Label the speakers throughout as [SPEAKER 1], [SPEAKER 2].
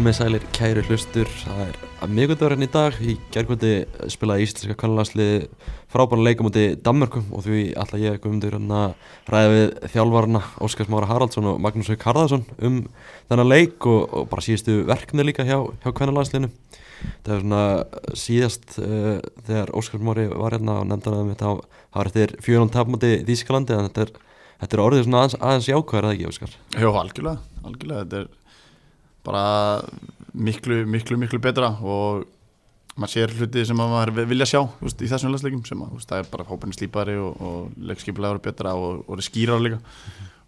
[SPEAKER 1] Komið sælir kæru hlustur, það er að miðgundurinn í dag, í gergvöldi spilaði Íslandska kannalagsliði frábæra leika múti Danmörkum og því alltaf ég komundur hérna ræði við þjálfarna Óskars Mára Haraldsson og Magnús Haug Harðarsson um þennan leik og, og bara síðustu verkni líka hjá, hjá kannalagsliðinu. Það er svona síðast uh, þegar Óskars Mári var hérna og nefndan að þetta hafa eftir fjörun tap múti Þískalandi en þetta er, þetta er orðið svona aðeins, aðeins jákvæður,
[SPEAKER 2] bara miklu, miklu, miklu betra og maður sér hluti sem maður vilja sjá úst, í þessum landsleikum sem að, úst, það er bara hópinni slípari og, og leikskipulega eru betra og, og er skýrar líka.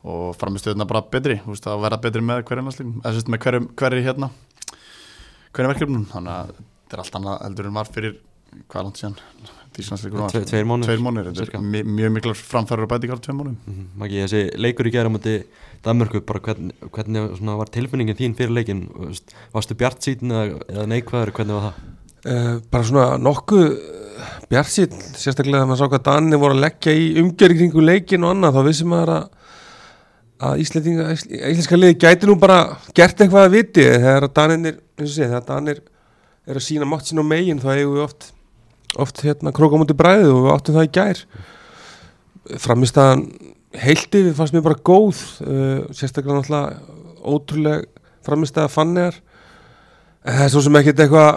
[SPEAKER 2] Og framistöðuna bara betri úst, að vera betri með hverju landsleikum eða með hverju, hverju hérna hverju verkefnum. Þannig að þetta er allt annað eldur en var fyrir hvað langt síðan?
[SPEAKER 1] Tve, tveir
[SPEAKER 2] mónir þetta er mjög miklar framfæður og bætingar tveir mónum
[SPEAKER 1] mm -hmm. Maggi, þessi leikur í gerðum Danmörku, bara hvern, hvernig var tilfinningin þín fyrir leikin varstu bjart sítin eða, neikvæður? Hvernig var það?
[SPEAKER 3] Uh, bara svona nokkuð bjart sítin, sérstaklega þegar maður sá hvað Danni voru að leggja í umgjörgringu leikin og annað, þá vissum maður að að íslenska liði gæti nú bara gert eitthvað að viti. Þegar Danir, eins og sé, þegar Danir er að sína mátt sín á megin þá hefur við oft oft hérna króka mútið bræðið og við áttum það í gær. Framistæðan heilti við fannst mér bara góð uh, sérstaklega náttúrulega ótrúlega framistæða fanniðar en það er svo sem ekkert eitthvað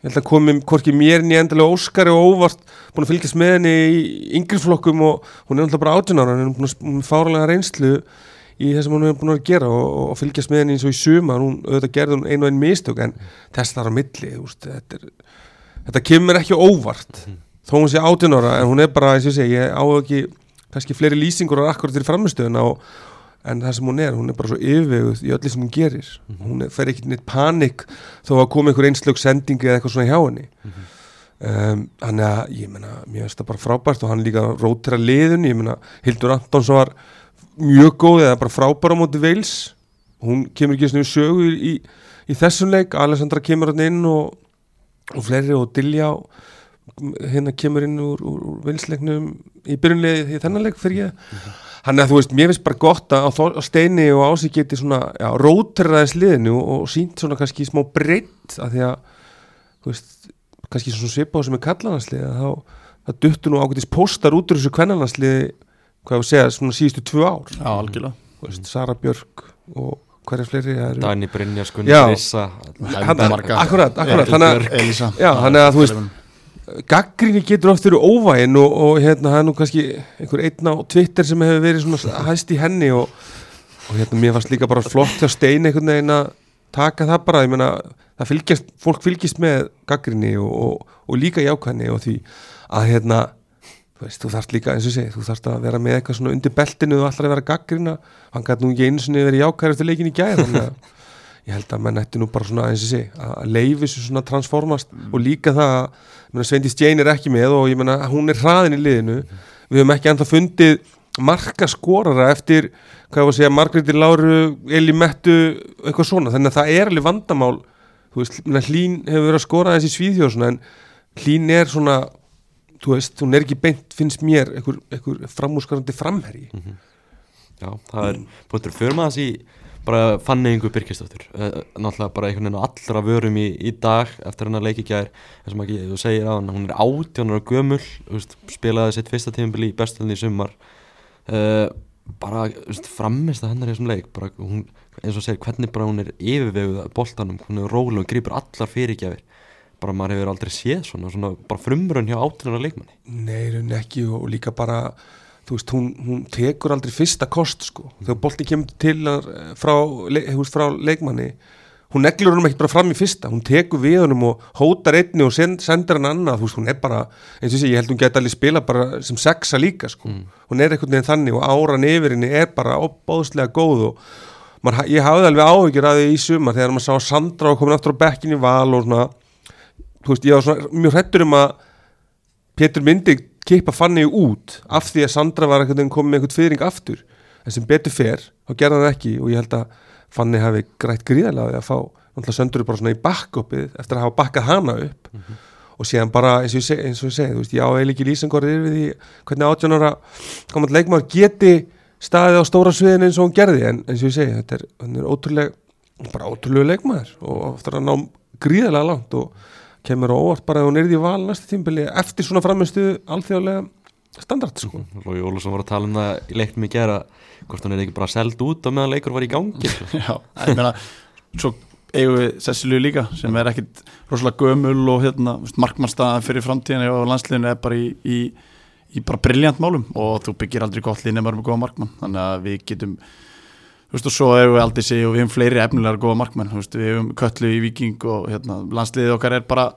[SPEAKER 3] ég held að komi hvorki mér en ég endilega Óskari og óvart búin að fylgjast með henni í yngri-flokkum og hún er náttúrulega bara átjunára hún er búin að fáralega reynslu í það sem hún er búin að gera og, og fylgjast með henni eins og í suma, hún auðvitað gerði hún einu og einu mistök en þess þar á milli úst, þetta er þetta kemur ekki óvart. -hmm. þó hún sé átjónara en hún er bara, eins og ég segi, ég á ekki kannski fleiri lýsingur á akkurat til framistöðuna en það sem hún er, hún er bara svo yfirveguð í öllu sem hún gerir. Mm -hmm. hún er, fer ekki neitt panik þó að koma einhver einslög sendingi eða eitthvað svona hjá henni. Mm -hmm. um, hann er að, ég menna, mér finnst það bara frábært og hann líka rótira liðun ég menna, Hildur Antonsson var mjög góð eða bara frábæra á móti veils hún kemur ekki svona í sögu í, í, í þessum leik, Alessandra kemur hann inn og og fleiri og Dilljá hérna kemur inn úr, úr, úr vinsleiknum í byrjunlega því þennanleik fyrir ég. Mm -hmm. hann er að þú veist, mér finnst bara gott að á steini og ásík geti svona já, rótræðis liðinu og, sínt svona kannski smá breytt að því að þú veist, kannski svona svipa á sem er kallanarslið að þá, það duttur nú ákveðis postar út úr þessu kvennanarslið hvað að segja, svona síðustu tvö ár.
[SPEAKER 2] Já, algjörlega.
[SPEAKER 3] Veist, Sara Björk og hverja fleiri
[SPEAKER 1] Dani Brynjar, Skunni Rissa
[SPEAKER 3] Akkurat, akkurat. Þannig að þú veist gaggrinni getur oft verið óvægin og, og hérna það er nú kannski einhver einn á Twitter sem hefur verið svona hæst í henni og, og hérna mér fannst líka bara flott að steina einhvern veginn að taka það bara, ég menna það fylgjast, fólk fylgjast með gaggrinni og, og líka jákvæðinni og því að hérna þú veist, þú þarfst líka, eins og sé, þú þarfst að vera með eitthvað svona undir beltinu og alltaf að vera gaggrina hann gæti nú ekki einu sinni verið jákæður eftir leikin í gæð ég held að menn ætti nú bara svona, eins og sé, að leiði þessu svona transformast mm. og líka það að Sveindi Stjén er ekki með og ég menna hún er hraðin í liðinu, mm. við höfum ekki ennþá fundið marka skorara eftir, hvað var að segja, Margreði Láru Eli Mettu, eitthvað svona þannig að það er alveg vandamál þú veist, hlín hefur verið að skora þessi svíðjóðsuna en hlín er svona þú veist, hún er ekki beint, finnst mér einhver, framúskarandi framherri mm -hmm.
[SPEAKER 1] Já, það er búintur fyrir maður þessi bara fanningu byrkistöftur uh, náttúrulega bara einhvern veginn á allra vörum í, í dag eftir hann að leiki ekki að er sem ekki, þú segir á hann, hún er átjónar og gömul, veist, spilaði sitt fyrsta tímabili í bestunni í sumar. Uh, bara framist að hennar í þessum leik bara, hún, eins og segir hvernig bara hún er yfirveguð boltanum, hún er rólu og grýpur allar fyrirgjafir bara maður hefur aldrei séð svona, svona bara frumrun hjá átunar leikmanni.
[SPEAKER 3] Nei, ekki og líka bara þú veist, hún, hún tekur aldrei fyrsta kost sko, þegar bolti kemur til frá, hefur, frá leikmanni hún neglur hann ekki bara fram í fyrsta. Hún tekur við honum og hótar einni og send, sendir hann annað, þú veist, hún er bara eins og sé, ég held hún geta allir spila bara sem sexa líka sko, mm. hún er einhvern veginn þannig og áran yfir henni er bara opbáðslega góð og man, ég hafði alveg áhyggjur að því í suma þegar maður sá Sandra og komin aftur á bekkin í val og svona. Þú veist, ég var svona mjög hrettur um að Petur myndi keipa fannig út af því að Sandra var komið með eitthvað fyrring aftur en sem betur fer, þá gerða hann ekki og ég held að fannig hafi grætt gríðalega að fá, náttúrulega söndur bara svona í backupið eftir að hafa bakkað hana upp mm -hmm. og séðan bara, eins og ég segi, og ég segi veist, ég á eða ekki lýsingorið yfir því hvernig átjónara komand leikmar geti staðið á stóra sviðin eins og hún gerði en eins og ég segi, þetta er, er ótrúlega bara ótrúlega leikmaður og eftir að ná gríðarlega langt og kemur á óvart bara að hún er í val næsta tímbili eftir svona framistu alþjóðlega standart sko.
[SPEAKER 1] Lói Ólusson var að tala um það í leiknum í gera hvort hann er ekki bara seld út á meðan leikur var í gangi sko.
[SPEAKER 2] Já, ég meina svo eigum við Cecilíu líka sem er ekkit rosalega gömul og hérna, markmannstaðan fyrir framtíðin og landsliðinu er bara í, í, í bara brilljant málum og þú byggir aldrei gott lið nema með góða markmann þannig að við getum þú veist og svo eigum við aldrei sig og við hefum fleiri efnilegar góða markmann, þú veist við hefum köllu í Viking og hérna, landsliðið okkar er bara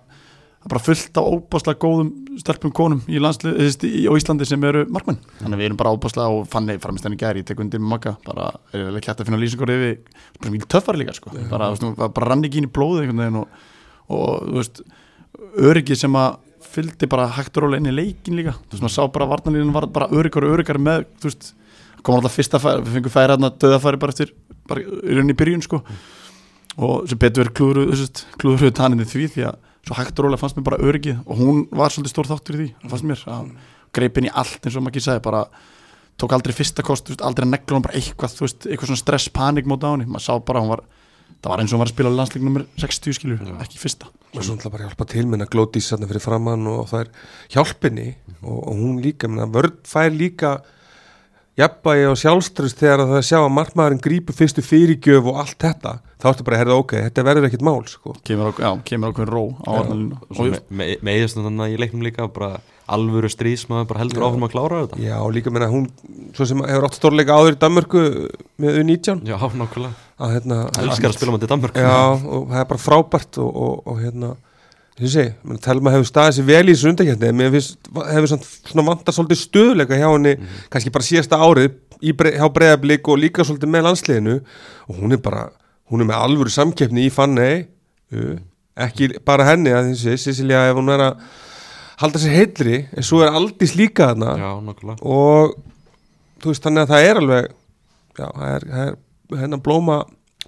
[SPEAKER 2] bara fullt á óbáslega góðum stelpum konum í landslið í, á Íslandi sem eru markmenn. Þannig að við erum bara óbáslega og fannig framist enn í gæri, ég tek undir með makka bara er ekki hægt að finna lýsingur yfir bara mjög töffar líka sko. Bara, þú veist, bara rann ekki inn í blóði og, og þú veist, öryggi sem að fylgdi bara hægt og rólega inn í leikin líka. Þú veist, maður sá bara varnalíðin var bara öryggar og öryggar með, þú veist, komur alltaf fyrsta færi, við fengum færi hérna döðafæri bara eftir, bara í byrjun sko og sem betur verið klúðruð klúðruð tanninni því því að svo hægt og rólega fannst mér bara öryggið og hún var svolítið stór þáttur í því, fannst mér að greipin í allt eins og maður ekki sagði bara tók aldrei fyrsta kost, veist, aldrei negla hún bara eitthvað, þú veist, eitthvað svona stress, panik móta á henni, maður sá bara, hún var það var eins og hún var að spila landsleik nr. 60 skilur Já. ekki fyrsta.
[SPEAKER 3] Og svo ætla bara að hjálpa til minna glótís hérna fyrir framann og það er hjálpinni og, og hún líka minna, vörð fær líka jafnbægi og sjálfströst þegar það sjá að margmæðurinn grípur fyrstu fyrirgjöf og allt þetta, þá ertu bara að herða ok, þetta verður ekkit mál sko.
[SPEAKER 2] kemur okkur ró á orðanlinu
[SPEAKER 1] og meðist me, me, í leiknum líka bara alvöru strís maður bara heldur áfram að klára þetta.
[SPEAKER 3] Já og líka meina hún svo sem hefur átt stórleika áður í Danmörku með U19
[SPEAKER 1] já nákvæmlega.
[SPEAKER 3] Að hérna
[SPEAKER 1] elskar að spila með þetta Danmörku.
[SPEAKER 3] Já og það er bara frábært og, og, og hérna þú sé, Telma hefur staðið sér vel í þessu undakjæfni en mér hefur svona vantar svolítið stöðleika hjá henni mm -hmm. kannski bara síðasta árið bre hjá bregðarblik og líka svolítið með landsliðinu og hún er bara, hún er með alvöru samkeppni í fanni uh, ekki bara henni að þessi Cecilia ef hún er að halda sér heilri en svo er aldrei slíka þarna
[SPEAKER 1] Já,
[SPEAKER 3] og þú veist þannig að það er alveg já, það er, það er hennar blóma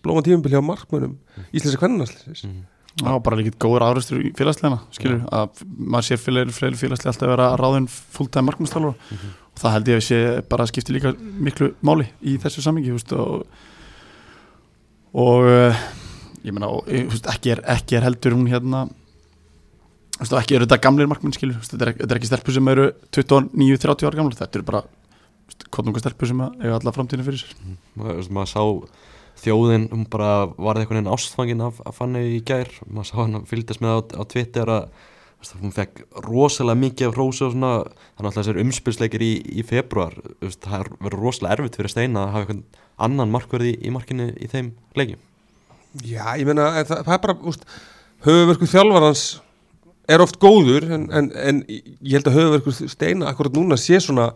[SPEAKER 3] blóma tífumbil hjá markmönum mm. Íslenska kvennarnarsliðis mm.
[SPEAKER 2] Já, bara líka góður áraustur í félagslegana skilur, ja. að maður sér fleiri félagslega alltaf að vera ráðinn fulltime markmannstálur mm -hmm. og það held ég að sé bara skipti líka miklu máli í þessu samingi og, og uh, ég menna ekki, ekki er heldur hún hérna veist, ekki eru þetta gamleir markmann skilur, þetta er, er ekki stelpur sem eru 29-30 ára gamla, þetta eru bara konunga stelpur sem eiga alla framtíðinu fyrir sér
[SPEAKER 1] mm, maður, maður sá þjóðin, hún bara var eitthvað einn ástfangin af, af fannu í gær. Maður sá hann að fylgdast með á, á Twitter að hún fekk rosalega mikið af hrósi og svona, þannig að þessar umspilsleikir í, í februar, það verður rosalega erfitt fyrir Steina að hafa eitthvað annan markverði í markinu í þeim leikjum.
[SPEAKER 3] Já, ég meina, það, það er bara höfuverku þjálfarans er oft góður en, en, en ég held að höfuverku Steina akkurat núna sé svona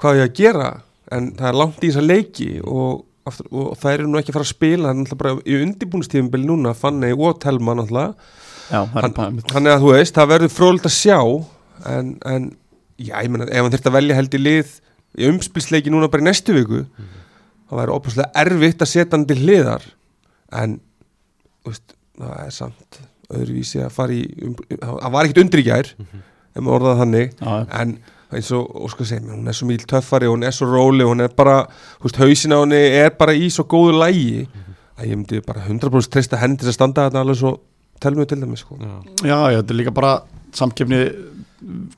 [SPEAKER 3] hvað ég að gera en það er langt í þessa leiki og aftur, og það eru nú ekki að fara að spila það er náttúrulega bara í undibúnstífumbili núna Fanny og Telma náttúrulega þannig að þú veist, það verður frólitt að sjá en, en já, ég menna, ef hann þurft að velja held í lið í umspilsleiki núna bara í næstu viku mm það væri óbúslega erfitt að setja hann til hliðar en veist, það er samt öðruvísi að fara í um, það var ekkit undrigjær mm -hmm. ef maður orðaði þannig
[SPEAKER 2] já.
[SPEAKER 3] en eins og Óskar segir mér, hún er svo mjög töffari og hún er svo róli, hún er bara húst, hausin á henni er bara í svo góðu lægi mm -hmm. að ég myndi bara 100% treysta henni til að standa þarna alveg svo telmið til dæmis sko.
[SPEAKER 2] Já, já, þetta er líka bara samkefni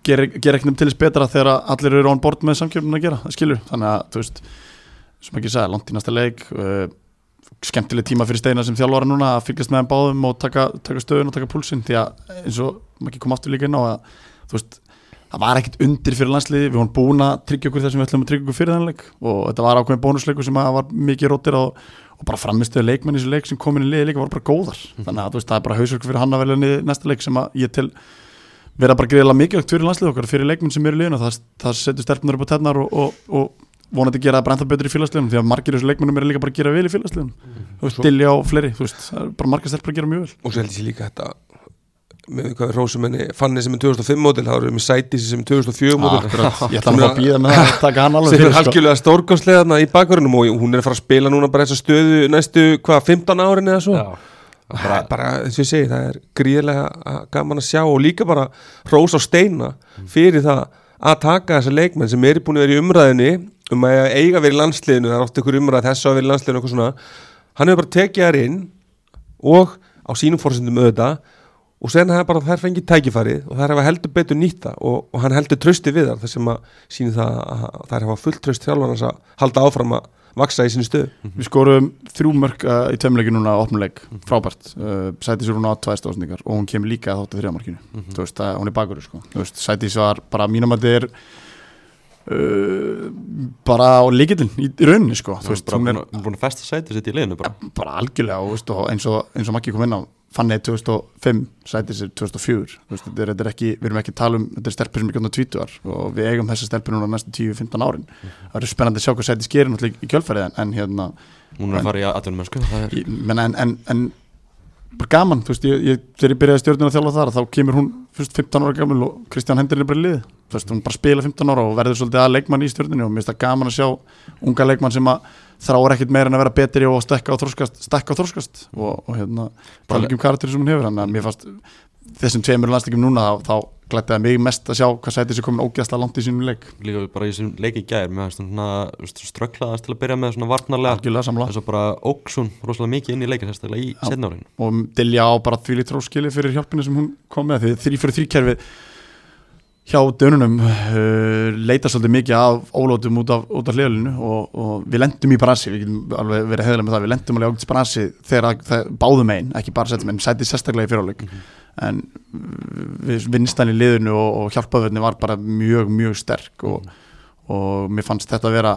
[SPEAKER 2] gerir ger ekki nefn til þess betra þegar allir eru án bort með samkefninu að gera, það skilur þannig að, þú veist, sem ekki sagði langt í næsta leik uh, skemmtileg tíma fyrir steina sem þjálfvara núna að fylgjast með þeim báðum og taka, taka stöðun og taka púlsinn því að eins og maður ekki kom aftur líka inn á að þú veist það var ekkert undir fyrir landsliði við vorum búin að tryggja okkur þessum við ætlum að tryggja okkur fyrir þannleik og þetta var ákveðin bónusleiku sem var mikið rótir og, og bara framistuði leikmenn í þessu leik sem kom inn í liði líka var bara góðar. Mm. þannig að veist, það er bara hausverku fyrir hann að velja niður næsta leik sem ég til vera bara greiðilega mikilvægt fyrir landslið okkar fyrir leikmenn sem eru í liðinu. Það, það setur stelpunar upp á tennar og, og, og vonandi gera það bara ennþá betur í félagsliðunum því að margir þessu leikmennum eru líka bara að gera vel í félagsliðunum. Mm. þú veist, Dilja og fleiri, þú veist, það er bara margir stelpur að gera mjög vel.
[SPEAKER 3] Og svo heldur ég líka þetta rósumenni fanni sem er 2005 mótil þá erum við Sætis sem er 2004 mótil
[SPEAKER 2] ég ætla að að býða með að taka hann alveg
[SPEAKER 3] sem er sko. halkjulega stórgáslegaðna í bakverðinum og hún er að fara að spila núna bara þessa stöðu næstu hvað 15 árin eða svo? Bara, bara þess að ég segi það er gríðilega gaman að sjá og líka bara rós á steina fyrir það að taka þessa leikmenn sem er búin að vera í umræðinni um að eiga verið í landsliðinu það er oft einhver umræð þess að vera í landsliðinu hann hefur bara tekið þær inn og á sínum fórsendum auðvitað og sen hefur bara þær fengið tækifærið og þær hefa heldur betur nýtt það. Og, og hann heldur trösti við þar þar sem að sýnir það að þær hefa fullt tröst þjálfarnas að halda áfram að vaksa í sinni stöðu.
[SPEAKER 2] Við skorum þrjú mörg uh, í tveimleiki núna á opnuleik, frábært. Uh, Sætis er hún á tvær stóðsningar og hún kemur líka að þáttu þrjámarkinu, þú veist, að, hún er bakur sko. þú veist, Sætis var bara að er uh, bara á líkillin í, í rauninni sko. þú veist,
[SPEAKER 1] bara
[SPEAKER 2] hún
[SPEAKER 1] búin
[SPEAKER 2] er
[SPEAKER 1] að- búin að festa sætið sitt í liðinu bara.
[SPEAKER 2] Bara algjörlega og, veist, og eins og, eins og Maggi kom inn á Fanny er 2005, Sætis er 2004 þú veist, þetta er, þetta er ekki, við erum ekki að tala um þetta er stelpur sem er gjóðna 20 ár og við eigum þessa stelpur núna næstu 10-15 árin. Það eru spennandi að sjá hvað Sætis gerir náttúrulega í kjölfærið en, hérna
[SPEAKER 1] hún er að fara í atvinnum mennsku er
[SPEAKER 2] en, en, en bara gaman, þú veist, ég, ég, þegar ég byrjaði stjórnuna að þjálfa þar þá kemur hún fyrst 15 ára gamul og Kristján Hendur er bara í lið þú veist, hún bara spila 15 ára og verður svolítið að leikmann í stjórnunni og mér finnst það gaman að sjá unga leikmann sem að þráur ekkit meira en að vera betri og stekka og þróskast, stekka og þróskast og, og hérna, tala ekki um karakter sem hún hefur að mér fannst þessum tveimur landsleikum núna þá, þá glætti það mig mest að sjá hvað sætið sér komin ógeðslega langt í sínum leik.
[SPEAKER 1] Líka bara í þessum leiki í gær með svona strögglaðast til að byrja með svona varnarlega. Þess að bara óksun rosalega mikið inn í leikin sérstaklega í
[SPEAKER 2] Já.
[SPEAKER 1] setna árin
[SPEAKER 2] og Dilja á bara því hjá dönunum uh, leita svolítið mikið af ólótum út af, af hliðalinu og, og við lendum í brasi, við getum alveg verið heðilega með það, við lendum alveg ágætis brasi þegar að- það báðum einn, ekki bara setjum einn, sætið sérstaklega í fyrirháleik en uh, við vinstan í liðinu og, og hjálpaðverðni var bara mjög, mjög sterk og, og mér fannst þetta að vera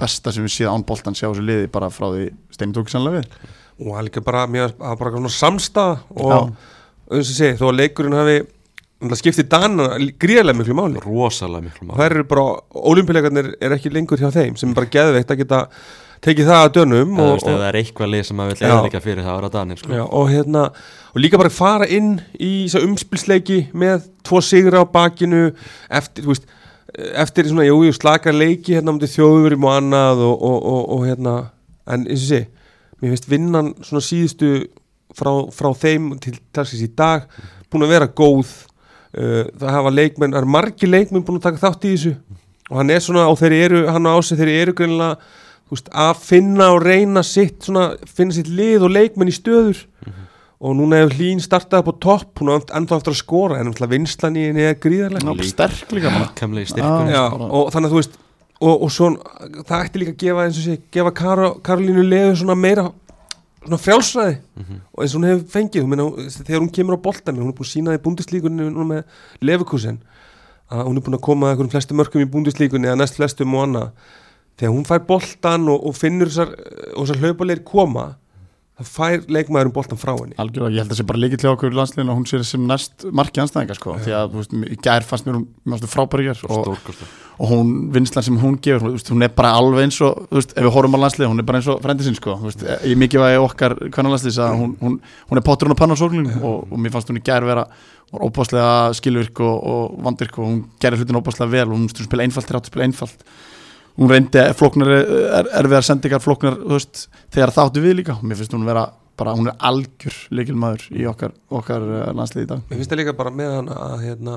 [SPEAKER 2] besta sem við séð án boltan sjá þessu liði bara frá því Steini tók sannlega við.
[SPEAKER 3] Og hann líka bara, mér, að bara svona samstað og eins og segi, þó að leikurinn hafi skiptið Dana gríðarlega miklu máli.
[SPEAKER 1] Rosalega miklu máli.
[SPEAKER 3] Þær eru bara, ólimpilegarnir er ekki lengur hjá þeim sem er bara geðveikt að geta tekið það að dönum
[SPEAKER 1] þú
[SPEAKER 3] og, og,
[SPEAKER 1] það er eitthvað lið sem að vil eða líka fyrir það að vera Danir sko.
[SPEAKER 3] já, og hérna og líka bara fara inn í umspilsleiki með tvo sigra á bakinu eftir, veist eftir svona, jú, slakar leiki hérna mútið þjóðurum og annað og, og, og, og hérna, en eins og sé mér finnst vinnan svona síðustu frá, frá þeim til í dag búin að vera góð það hafa leikmenn, það eru margi leikmenn búin að taka þátt í þessu. Og hann er svona, og þeir eru, hann á sig þeir eru greinilega, þú veist, að finna og reyna sitt, svona, finna sitt lið og leikmenn í stöður. Og núna hefur hlín startað upp á topp hún er ennþá eftir að skora en náttúrulega vinslan í henni er gríðarlega
[SPEAKER 2] sterk líka
[SPEAKER 1] styrkur
[SPEAKER 3] Já, og þannig að þú veist og, og svo, það ætti líka að gefa eins og sé, gefa Karo, Karolínu Leðu svona meira svona frjálsræði. Og eins og hún hefur fengið, þú meina, þegar hún kemur á boltan hún er búin að sína í búndislíkunni núna með Lefukusen, að hún er búin að koma að einhverjum flestum mörkum í búndislíkunni eða næst flestum og annað. Þegar hún fær boltan og, og finnur þessar, og þessar hlaupalegir koma það fær leikmaðurinn boltan frá henni.
[SPEAKER 2] Algjörlega, ég held að það sé bara líkið til okkur í landsliðinu og hún sé sem næst markið anstæðinga sko. því að þú veist, í gær fannst mér hún frábæri gær og, og hún vinslan sem hún gefur, veist, hún er bara alveg eins og, þú veist, ef við horfum á landslið hún er bara eins og frendi sinn, sko, þú veist, í mikið vægi okkar hvernig landsliðs að hún, hún, hún er potturinn á pannarsókninu og, og mér fannst hún í gær vera var óbáslega skilvirk og, og vandirk og hún gerir hlutin óbáslega vel og hún spila einfalt, þrjátt spila einfalt hún reyndi flóknar er, erfiðar sendingar flóknar, þú veist, þegar það áttu við líka. Mér finnst hún vera bara, hún er algjör leikilmaður í okkar, okkar uh, landslið í dag.
[SPEAKER 3] Mér finnst það líka bara með hann að hérna,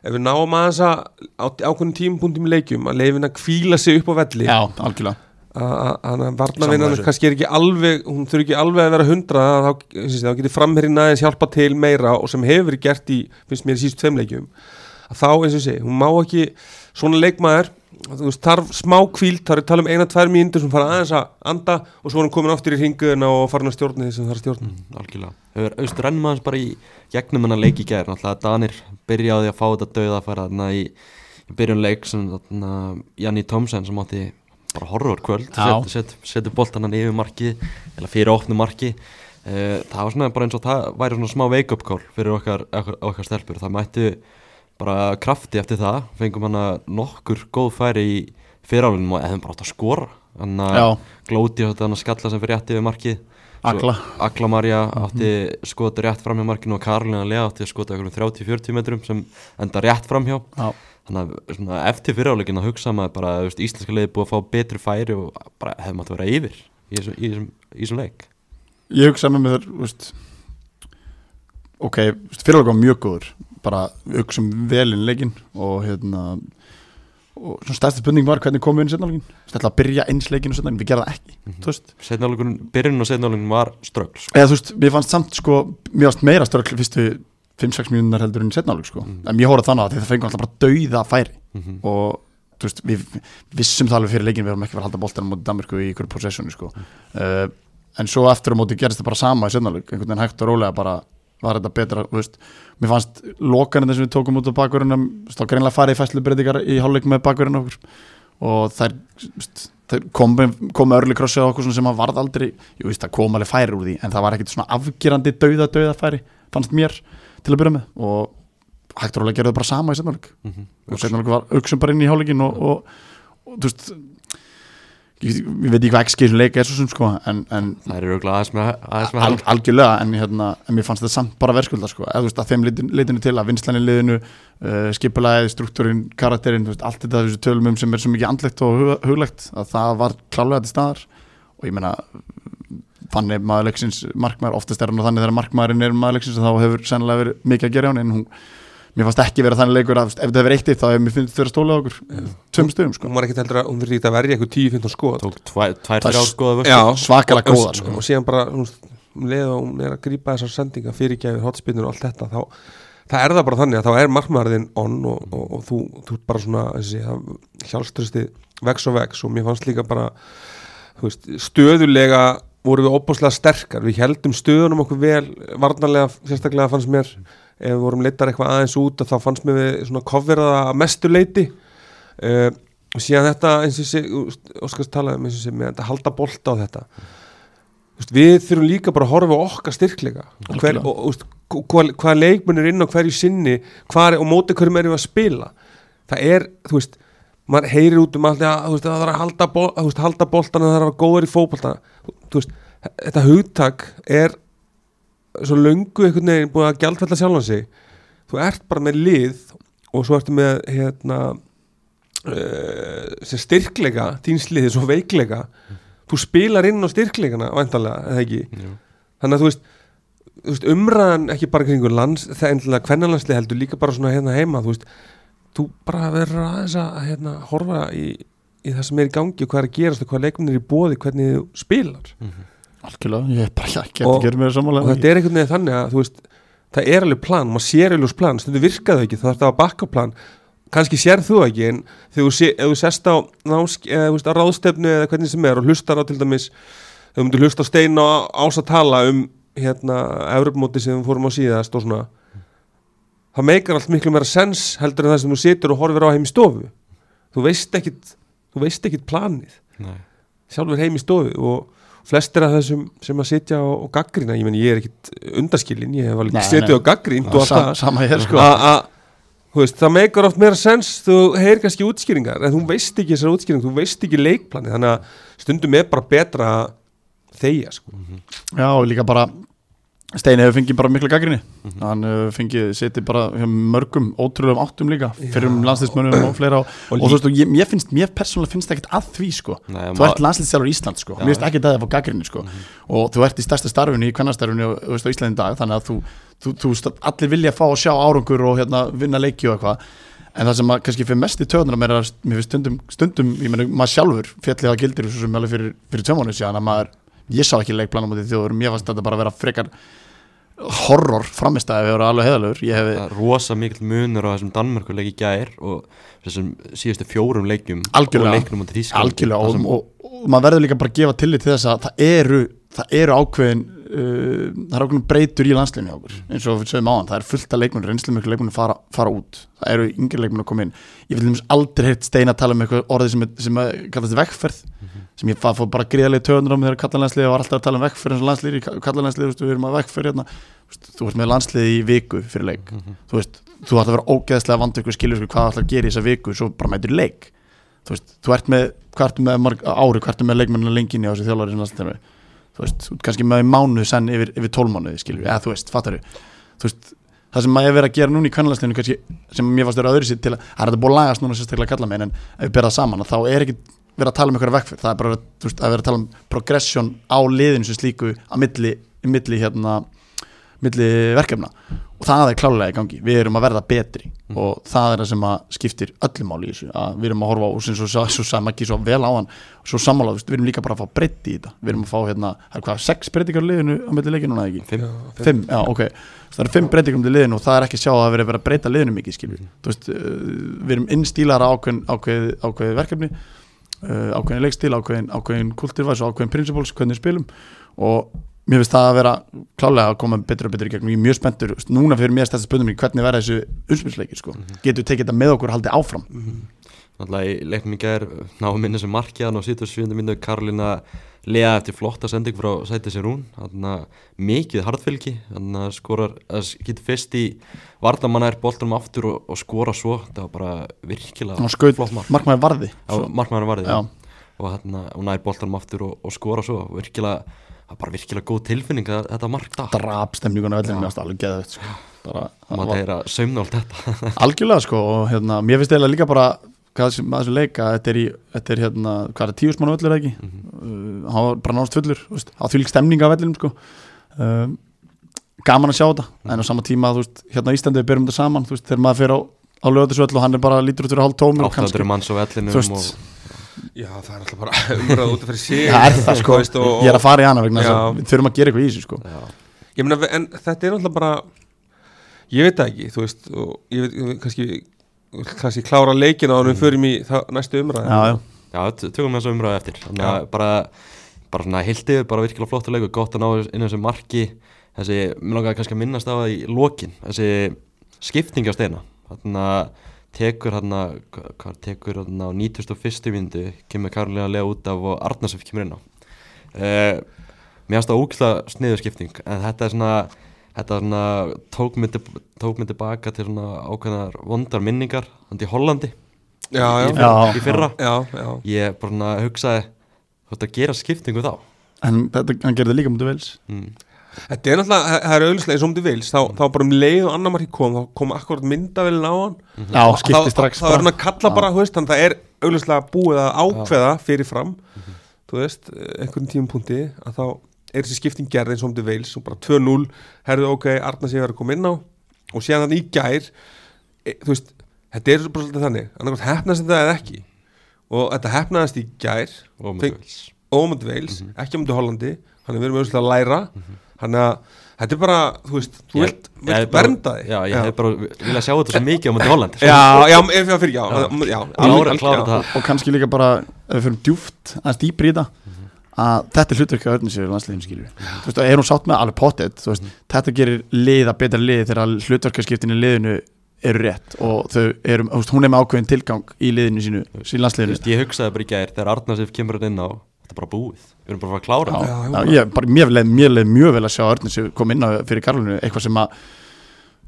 [SPEAKER 3] ef við náum aðeins að á ákveðnum tímapunktum í leikjum að leifin að kvíla sig upp á velli.
[SPEAKER 2] Já, algjörlega.
[SPEAKER 3] Að að varnavinnan kannski er ekki alveg hún þurfi ekki alveg að vera hundra þá, þá getur framherrin aðeins hjálpa til meira og sem hefur verið gert í finnst mér í síðust tveim leikjum. Að þá eins og segi, hún má ekki svona leikmaður þú veist, þarf smá kvíld, þar er tala um eina, tvær mínútur sem fara aðeins að anda og svo er hún komin aftur í ringuðina og farin að stjórna því sem það er að stjórna.
[SPEAKER 1] Algjörlega. Hefur austur ennum aðeins bara í gegnum hennar leik í gær? Náttúrulega Danir byrja á því að fá þetta döða að fara þarna í, í byrjun leik sem þarna Janni Tomsen sem átti bara horror kvöld setur set, set boltan hann yfir marki eða fyrir opnu marki uh, það var svona bara eins og það væri svona smá wake up call fyrir okkar, okkar, okkar stelpur. Það mættu bara krafti eftir það. Fengum hann að nokkur góð færi í fyrirálunum og eða bara átt að skora. Hann að glóti á þetta skalla sem fyrir rétt yfir markið.
[SPEAKER 2] Agla.
[SPEAKER 1] Agla Marja átti skota rétt fram hjá markinu og Karolina Lea átti að skota einhverjum 30-40 metrum sem enda rétt fram hjá.
[SPEAKER 2] Já.
[SPEAKER 1] þannig að svona, eftir fyriráleikin að hugsa maður bara veist, íslenska leiði búið að fá betri færi og bara hefði maður að vera yfir í þessum, í þessum, í þessum leik.
[SPEAKER 2] Ég hugsa með mér ok, fyrirlega var mjög góður bara velinn leikinn og hérna og svona stærsti spurning var hvernig komum við inn í setnáleikin Þetta að byrja eins leikinu setnáleikin, við gerðum það ekki þú veist.
[SPEAKER 1] Setnáleikurinn, byrjun og setnáleikurinn var ströggl sko.
[SPEAKER 2] eða þú veist, mér fannst samt sko fannst meira störkl fyrstu 5-6 mínúnar heldur en setnáleik sko, en ég horfði þannig að þetta fengi alltaf bara dauða færi.
[SPEAKER 1] Mhm.
[SPEAKER 2] og þú veist, við vissum það alveg fyrir leikin við erum ekki verið að halda boltan á móti Danmarku í ykkur possessioni sko. Uh, en svo eftir á móti gerist það bara sama í setnáleik einhvern veginn hægt og rólega bara var þetta betra, veist. Mér fannst lokaninn sem við tókum út á bakverðunum þá greinlega farið í fæslubreytingar í hálfleik með bakverðinu okkur. Og þær, veist, þær komu kom örli krossi á okkur sem að varð aldrei jú veist það kom alveg færi úr því en það var ekkit svona afgerandi dauða dauða færi fannst mér til að byrja með. Og hægt og rólega gerðu bara sama í setnáleik
[SPEAKER 1] Mhm.
[SPEAKER 2] og setnáleik var auksum bara inn í hálfleikin og, og, og þú veist ég, ég veit ekki hvað ekki sem leika er svo sem sko en, en
[SPEAKER 1] Það eru auðvitað aðeins með, aðeins með
[SPEAKER 2] Al,
[SPEAKER 1] hald
[SPEAKER 2] algjörlega en, hérna, en mér fannst þetta samt bara verðskulda sko. eða þú veist að þeim litin, litinu til að vinslan í liðinu uh, skipulaðið, struktúrin, karakterinn þú veist, allt þetta þessu tölum um sem er svo mikið andlegt og hug, huglegt að það var klálega til staðar og ég meina fannig maður leiksins markmaður oftast er hann þannig þegar markmaðurinn er maður leiksins þá hefur sennilega verið mikið að gera hann en hún mér fannst ekki vera þannig leikur að ef þetta hefur eitt eitt þá hefur mér finnst þetta stólað okkur. Tveim stöðum sko.
[SPEAKER 3] hún var ekkert heldur að hún þurfti ekki að verja eitthvað 10-15 skoð
[SPEAKER 1] Tók tvær, þrjár skoða
[SPEAKER 2] svakalega góðar, sko.
[SPEAKER 3] og síðan bara hún, um leið og hún er að grípa þessar sendinga fyrirgæfir, hotspinnur og allt þetta þá, það er það bara þannig að þá er markmaðurinn on og, og, og þú, þú ert bara svona þessi, hjálpstrusti vex og vex og mér fannst líka bara veist, stöðulega voru við opáslega sterkar, við heldum stöðunum okkur vel, varnarlega sérstaklega fannst mér, ef við vorum leittar eitthvað aðeins út að þá fannst mér við svona kofverða að mestu leiti uh, og síðan þetta eins og sé, Óskars talaði um eins og sé með þetta halda bolta á þetta. Þú veist, við þurfum líka bara að horfa okkar styrkleika. Hver, og, og hvað, hvað leikmenn er inn á hverju sinni hvað er, og móti hverjum erum við að spila. Það er, þú veist maður heyrir út um allt að, að það er að halda, bol, að, halda boltana, það er að vera góður í veist, þetta hugtak er svo löngu einhvern veginn búin að gjaldfella sjálfan sig. Þú ert bara með lið og svo ertu með hérna uh, styrkleika þín sliði svo veikleika. Þú spilar inn á styrkleikana væntalega, eða ekki?
[SPEAKER 1] Jú.
[SPEAKER 3] þannig að þú veist, þú veist umræðan ekki bara kringu lands, það er endilega kvennalansli heldur líka bara svona hérna heima þú veist, þú bara verður aðeins að hérna, horfa í, í það sem er í gangi og hvað er að gerast og hvað leikminn er í bóði hvernig þú spilar
[SPEAKER 2] algjörlega, ég er bara ekki
[SPEAKER 3] Og-
[SPEAKER 2] að gera mér
[SPEAKER 3] og
[SPEAKER 2] sammála
[SPEAKER 3] þetta er einhvern veginn þannig að þú veist, það er alveg plan, maður sér alveg plan stundu virkaðu ekki, það er það að bakka plan. Kannski sér þú ekki en þegar þú, sé, þú sest á, násk, eða, þú veist, á ráðstefnu eða hvernig sem er og hlustar á til dæmis þegar þú myndir hlusta á stein og ás að tala um hérna, Evropamóti sem við fórum á síðast og svona. Það meikar allt miklu meira sens heldur en það sem þú situr og horfir á heim í stofu. Þú veist ekkit þú veist ekkit planið.
[SPEAKER 1] Nei.
[SPEAKER 3] sjálfur heim í stofu og flestir af þessum sem að sitja og, og gaggrina, ég meni ég er ekkit undaskilin, ég hef alveg setið og gaggrind og allt það
[SPEAKER 2] sko.
[SPEAKER 3] það meikar oft meira sens þú heyr kannski útskýringar en þú veist ekki þessar útskýringar, þú veist ekki leikplani þannig að stundum er bara betra að þegja sko.
[SPEAKER 2] Já, og líka bara Steini hefur fengið bara mikla gaggrinni hann hefur fengið setið bara mörgum ótrúlegum áttum líka fyrir um landslýsmönnum og fleira. Og,
[SPEAKER 3] Og
[SPEAKER 2] og, og ég, mér finnst, mér persónulega finnst ekkert að því sko.
[SPEAKER 1] Nei,
[SPEAKER 2] þú ert landslýsstjálfur í Ísland sko, mér finnst ekki það að fá gaggrinni sko. Og þú ert í stærsta starfinu í kvennastarfinu á Íslandi í dag, þannig að þú, þú, þú, þú allir vilja fá að sjá árangur og hérna, vinna leiki og eitthvað. En það sem að kannski fyrir mest í töðunar mér finnst stundum, stundum, ég meni maður sjálfur ég sá ekki leikplanum á því þjóður, mér fannst þetta bara að vera frekar horror framistæði við voru alveg heðalur ég
[SPEAKER 1] Það er rosa mikill munur á þessum Danmörkuleik í gær og þessum síðustu fjórum leikjum
[SPEAKER 2] Algjörlega.
[SPEAKER 1] og
[SPEAKER 2] og, og, og maður verður líka bara að gefa tillit til þess að það eru, það eru ákveðin uh, það eru ákveðin breytur í landslinni á okkur eins og við sögum á hann, það er fullt af leikmunir reynslu mjög leikmunir fara, fara út. Það eru yngri leikmunir að koma inn. Ég vil aldrei heitt steina að tala um eitthvað orðið sem, er- sem er- kallast vegferð sem ég fór bara gríðarlega töðunur á mig þegar kallanlandsliði var alltaf að tala um vegferð eins og landsliði í kallanlandsliði, við erum að vegferð hérna. Þú ert með landsliði í viku fyrir leik. Þú veist, þú ætti að vera ógeðslega vant ykkur skilur hvað ætla að gera í þessa viku svo bara mætur leik. Þú veist, þú ert með, með ári, hvað ertu með leikmennina lenginni á þessu þjálfari þú veist, kannski með mánuð senn yfir, yfir tólmánuði skilur, eða þú veist, fattar þú veist, það sem maður er verið að gera núna í kvennlandsliðinu kannski, sem mér fannst vera öðru sér til að það er þetta búið að lagast núna sérstaklega að kalla mig en ef við berða saman, að þá er ekki verið að tala um eitthvað vekkfyrð, það er bara þú veist, að vera að tala um progression á liðinu sem slíku á milli, milli hérna milli verkefna. Og það er klálega í gangi, við erum að verða betri. Og það er það sem að skiptir öllum máli í þessu, að við erum að horfa á og sem svo, svo sagði ekki svo vel á hann svo sammála, þú veist, við erum líka bara að fá breytti í þetta. Við erum að fá hérna, það er hvað, sex breytingar í liðinu á milli leikinu núna eða ekki?
[SPEAKER 1] Fimm.
[SPEAKER 2] Fimm, já, ok, það eru fimm breytingar um liðinu og það er ekki sjá að það verið að breyta liðinu mikið skilur, þú veist, uh, við erum innstílar á ákveðin, ákveð, ákveð verkefni uh, ákveðin leikstíl, ákveðin, ákveðin og og mér finnst það að vera klálega að koma betur og betur í gegnum, ég er mjög spenntur núna fyrir mér stærsta spöndum hvernig verða þessu umspilsleikir sko, getur tekið þetta með okkur og haldið áfram?
[SPEAKER 1] Náttúrulega í leiknum í gær náum minni sem markjaðan og 77. minnu Karolina lega eftir flotta sending frá sætið sér hún þannig að mikið hardfylgi þannig að skorar, að getur fyrst í vardamanna er boltanum aftur og, og skora svo, það var bara virkilega
[SPEAKER 2] og skaut,
[SPEAKER 1] flott mark.
[SPEAKER 2] markmaður varði.
[SPEAKER 1] Á markmæður varðið
[SPEAKER 2] Já.
[SPEAKER 1] og hún nær boltanum aftur og, og skora svo, virkilega það var bara virkilega góð tilfinning að þetta mark da
[SPEAKER 2] drap stemninguna vellinu mér alveg geðvett sko. bara, það
[SPEAKER 1] maður tegir að saumna allt þetta.
[SPEAKER 2] Algjörlega sko og hérna, mér finnst eiginlega líka bara hvað sem að þessu leika, þetta er í þetta er hérna, hvað er það, tíu smánu völlur ekki? Uh, hann var bara náðast fullur þú veist, á því lík stemning á vellinum sko. Um, gaman að sjá þetta en á sama tíma, þú veist, hérna á Íslandi við berum þetta saman, þú veist, þegar maður fyrir á, á lögatisvöll og hann er bara lítur út fyrir hálf tómur og
[SPEAKER 1] 800 manns á vellinum
[SPEAKER 2] þú
[SPEAKER 1] og
[SPEAKER 2] veist,
[SPEAKER 3] Já, það er alltaf bara umræða út af fyrir sig.
[SPEAKER 2] Það er það sko?
[SPEAKER 3] veist, og-
[SPEAKER 2] ég er að fara í hana vegna þess að við þurfum að gera eitthvað í þessu sko.
[SPEAKER 1] Já,
[SPEAKER 3] Ég meina, en þetta er náttúrulega bara Ég veit það ekki, þú veist og ég veit, kannski kannski klára leikina og við förum í það, næstu umræða
[SPEAKER 2] já, já,
[SPEAKER 1] já, tökum þess að umræða eftir. Þannig að bara, bara svona hildið bara virkilega flottu leikur, gott að ná inn þessu marki. Þessi, mér langaði kannski að minnast á það í lokin, þessi skipting á steina, þannig að tekur hann að, hvað tekur hann á 91. vindu, kemur Karolina lega út af og Arnarsef kemur inn á uh, mér finnst það ógæslega sniðu skipting, en þetta er svona þetta svona tók mig, til- tók mig tilbaka til svona ákveðnar vondar minningar, þannig í Hollandi
[SPEAKER 3] já, já,
[SPEAKER 1] í,
[SPEAKER 2] Já.
[SPEAKER 1] í fyrra
[SPEAKER 3] já, já.
[SPEAKER 1] ég bara svona hugsaði hvort að gera skiptingu þá
[SPEAKER 2] en þetta, hann gerði líka mútið vels
[SPEAKER 1] mm.
[SPEAKER 3] Þetta er náttúrulega, það- það er auðvitað eins og um til vils þá, þá bara um leið og annar marki kom þá kom akkurat myndavelin á hann.
[SPEAKER 2] Já, skipti strax
[SPEAKER 3] þá er hann að kalla bara, þú veist, þannig að það er auðvitað búið að ákveða fyrir fram þú veist, einhvern tímapunkti að þá er þessi skipting gerð eins og um til vils og bara 2-0, herðu ok, Arna sé vera að koma inn á og síðan þannig í gær e, þú veist, þetta er bara svolítið þannig annarkvæmt hefnast þetta eða ekki. Og þetta hefnaðist í gær ómöndu veils, ekki ómöndu Hollandi þannig við erum auðvitað að læra þannig að þetta er bara, þú veist, þú vilt, vernda þig.
[SPEAKER 1] já, ég hef bara viljað sjá þetta svo mikið á mútið Holland
[SPEAKER 3] já, já, ef ég fyrir, já, já, alveg-
[SPEAKER 1] það
[SPEAKER 2] og kannski líka bara ef við fyrir djúft aðeins dýpri í þetta að þetta er hlutverk að örnum sér landsliðin skilur þú veist, og er hún sátt með alveg pottet þú veist, þetta gerir liða betra lið þegar hlutverkaskiptin í liðinu eru rétt og þau eru, þú veist, hún er með ákveðin tilgang í liðinu sínu, sín
[SPEAKER 1] veist, ég hugsaði bara í gær þegar Arnarsif kemur hann inn á þetta er bara búið, við erum bara að fara að klára
[SPEAKER 2] Já,
[SPEAKER 3] Já,
[SPEAKER 2] já, ég, bara, mér leið mjög, leið mjög vel að sjá Örnir sem kom inn á fyrir Karlinu eitthvað sem að